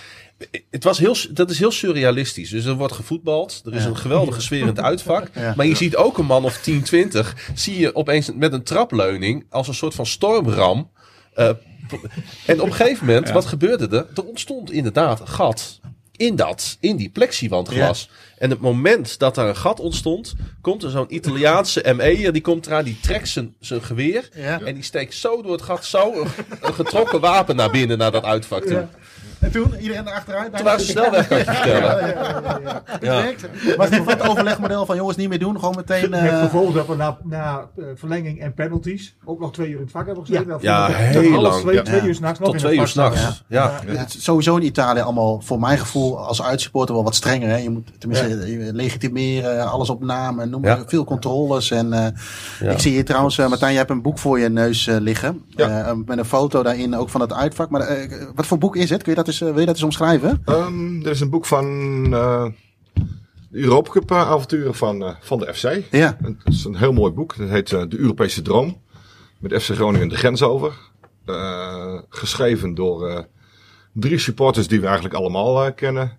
het was heel, dat is heel surrealistisch. Dus er wordt gevoetbald, er is een geweldige sfeer in het uitvak. Ja. Maar je ziet ook een man of 10, 20, zie je opeens met een trapleuning als een soort van stormram. eh, en op een gegeven moment, Ja. wat gebeurde er? Er ontstond inderdaad een gat in dat, in die plexiwandglas. En het moment dat daar een gat ontstond, komt er zo'n Italiaanse ME'er, die komt eraan, die trekt zijn, zijn geweer. Ja. En die steekt zo door het gat, zo een, een getrokken wapen naar binnen, naar dat uitvak toe. Ja. En toen, iedereen erachteruit. Toen waren ze snel weg, kan ik je vertellen. Het werkt. Was dit het overlegmodel van jongens niet meer doen, gewoon meteen... Met eh, gevolg dat we na, na eh, verlenging en penalties ook nog twee uur in het vak hebben gezeten. Ja, heel lang. Twee, Ja. twee uur s'nachts nog Tot in twee uur s'nachts. Ja. Ja, sowieso in Italië allemaal, voor mijn gevoel, als uitsupporter wel wat strenger. Hè? Je moet tenminste je legitimeren, alles op naam en noem maar Ja. veel controles. En, eh, Ja. Ik zie hier trouwens, Martijn, jij hebt een boek voor je neus liggen. Ja. Eh, met een foto daarin ook van het uitvak. Maar wat voor boek is het? Kun je dat eens, eh, wil je dat eens omschrijven? Ehm, er is een boek van eh de Europa Cup eh, avonturen van, eh, van de FC. Ja. Het is een heel mooi boek. Het heet eh, De Europese Droom. Met FC Groningen de grens over. Eh, geschreven door eh, drie supporters die we eigenlijk allemaal eh, kennen.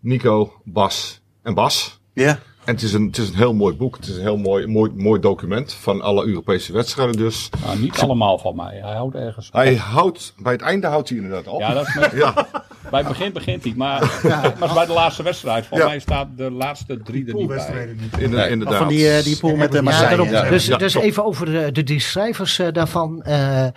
Nico, Bas en Bas. Ja. En het is, een, het is een heel mooi boek. Het is een heel mooi, mooi, mooi document van alle Europese wedstrijden dus. Nou, niet allemaal van mij. Hij houdt ergens. Hij houdt, bij het einde houdt hij inderdaad op. Ja, dat is met, Ja. Bij het begin begint hij. Maar, maar bij de laatste wedstrijd. Volgens Ja. mij staat de laatste drie er niet bij. Niet. Nee, inderdaad. Van die, eh, die pool met de Ja, Ja, Marseille. daarom. ja. dus Ja, dus even over de, de, die schrijvers eh, daarvan. Eh, eh,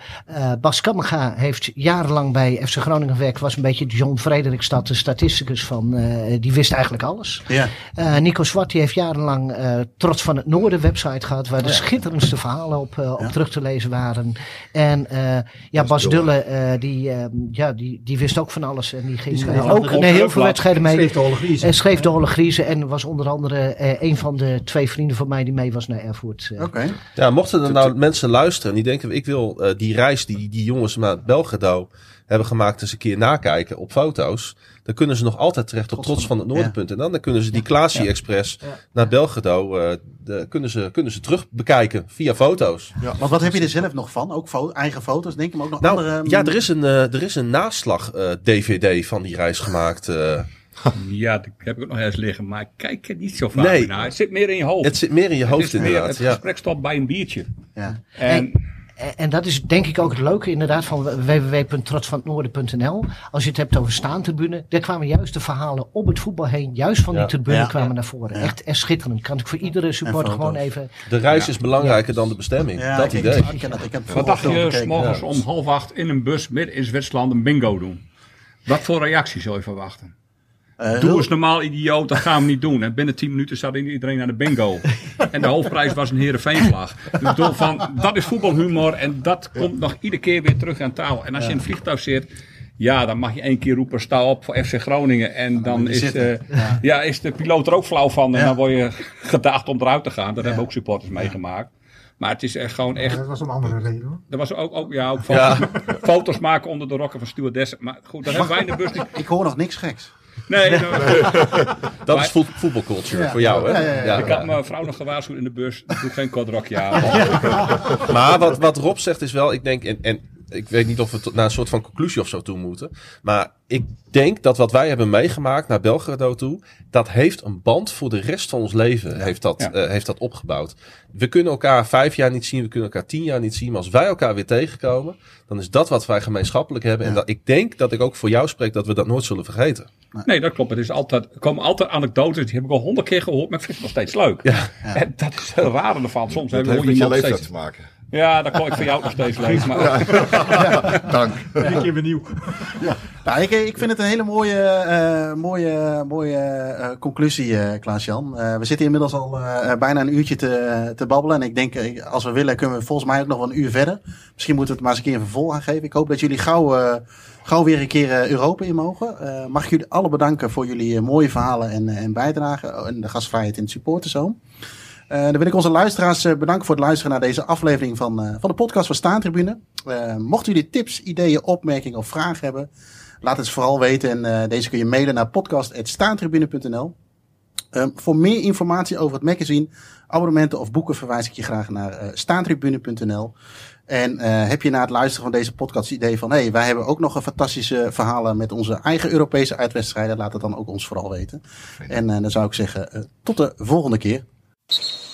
Bas Kammerga heeft jarenlang bij FC Groningen gewerkt. Was een beetje de John Frederikstad, de statisticus van. eh, die wist eigenlijk alles. Ja. Eh, Nico Zwart die heeft jarenlang eh, Trots van het Noorden website gehad. Waar de schitterendste verhalen op, eh, op Ja. terug te lezen waren. En eh, ja, Bas Dulle. Eh, die, eh, ja, die, die wist ook van alles. En die ging schreef eh, ook nee, heel veel wedstrijden mee. Schreef de. En schreef de Olle Grieze en was onder andere eh, een van de twee vrienden van mij die mee was naar Erfurt. eh. Oké. Ja, mochten er nou mensen luisteren die denken, ik wil eh, die reis die die jongens naar Belgrado hebben gemaakt eens een keer nakijken op foto's. Dan kunnen ze nog altijd terecht op trots van het noorden.nl. En dan, dan kunnen ze die Klaasie Express Ja. naar Belgrado, eh, de, kunnen, ze, kunnen ze terug bekijken via foto's. Want wat heb je er zelf nog van? Ook fo- eigen foto's, denk ik, maar ook nog Nou, andere... ja, er is een, eh, er is een naslag eh, DVD van die reis gemaakt. eh. Ja, dat heb ik ook nog eens liggen, maar ik kijk er niet zo vaak Nee. naar. Het zit meer in je hoofd. het zit meer in je Het hoofd meer- inderdaad. Het Ja. gesprek stopt bij een biertje. Ja. En, En- En dat is denk ik ook het leuke inderdaad van www.trotsvanhetnoorden.nl. Als je het hebt over staantribune, daar kwamen juist de verhalen op het voetbal heen, juist van Ja. die tribune Ja. kwamen naar voren. Echt, echt schitterend. Kan ik voor iedere supporter gewoon even... De reis is belangrijker dan de bestemming. Ja, dat ik, idee. Ik. Ik heb wat dacht je om half acht in een bus midden in Zwitserland een bingo doen? Wat voor reactie zou je verwachten? Eh, Doe eens normaal idioot, dat gaan we niet doen. En binnen 10 minuten zat iedereen aan de bingo. En de hoofdprijs was een Heerenveenvlag. Dus van, dat is voetbalhumor en dat komt nog iedere keer weer terug aan tafel. En als je in het vliegtuig zit, ja, dan mag je één keer roepen, sta op voor FC Groningen. En dan is, eh, ja. is de piloot er ook flauw van. En Ja. dan word je gedaagd om eruit te gaan. Dat hebben ook supporters meegemaakt. Maar het is echt gewoon Ja, echt. dat was een andere reden hoor. Er was ook, ook, ja, ook foto's maken onder de rokken van stewardessen. Maar goed, dat hebben wij in de bus niet. Ik hoor nog niks geks. Nee, Dat Maar- is voet- voetbalculture Ja. voor jou, hè? Ja, ja, ja. Ik had mijn vrouw nog gewaarschuwd in de bus. Doe geen kort rokje aan. Maar wat, wat Rob zegt is wel, ik denk, en, en ik weet niet of we tot- naar een soort van conclusie of zo toe moeten. Maar ik denk dat wat wij hebben meegemaakt naar Belgrado toe, dat heeft een band voor de rest van ons leven, heeft, dat, Ja. eh, heeft dat opgebouwd. We kunnen elkaar vijf jaar niet zien, we kunnen elkaar tien jaar niet zien. Maar als wij elkaar weer tegenkomen, dan is dat wat wij gemeenschappelijk hebben. En dat, ik denk dat ik ook voor jou spreek dat we dat nooit zullen vergeten. Nee, dat klopt. Het is altijd, er komen altijd anekdotes. Die heb ik al honderd keer gehoord. Maar ik vind het nog steeds leuk. Ja. En dat is het rare ervan. Soms Dat hebben heeft we met je leeftijd steeds... te maken. Ja, dat kon ik voor jou nog steeds lezen. Maar Dank. Iedere keer weer nieuw. Nou, ik, ik vind het een hele mooie, eh, mooie, mooie eh, conclusie, eh Klaas-Jan. Eh, we zitten inmiddels al eh, bijna een uurtje te, te babbelen. En ik denk, als we willen, kunnen we volgens mij ook nog wel een uur verder. Misschien moeten we het maar eens een keer een vervolg aan geven. Ik hoop dat jullie gauw, eh, gauw weer een keer eh, Europa in mogen. Eh, mag ik jullie alle bedanken voor jullie mooie verhalen en, en bijdrage. En de gastvrijheid in het supporterzoom. Eh, dan wil ik onze luisteraars eh, bedanken voor het luisteren naar deze aflevering van, eh, van de podcast van Staantribune. Mochten jullie tips, ideeën, opmerkingen of vragen hebben, laat het vooral weten. En deze kun je mailen naar podcast.staantribune.nl. Ehm, voor meer informatie over het magazine, abonnementen of boeken verwijs ik je graag naar staantribune.nl. En heb je na het luisteren van deze podcast het idee van... hé, hey, wij hebben ook nog een fantastische verhalen met onze eigen Europese uitwedstrijden... laat het dan ook ons vooral weten. En dan zou ik zeggen, tot de volgende keer. you.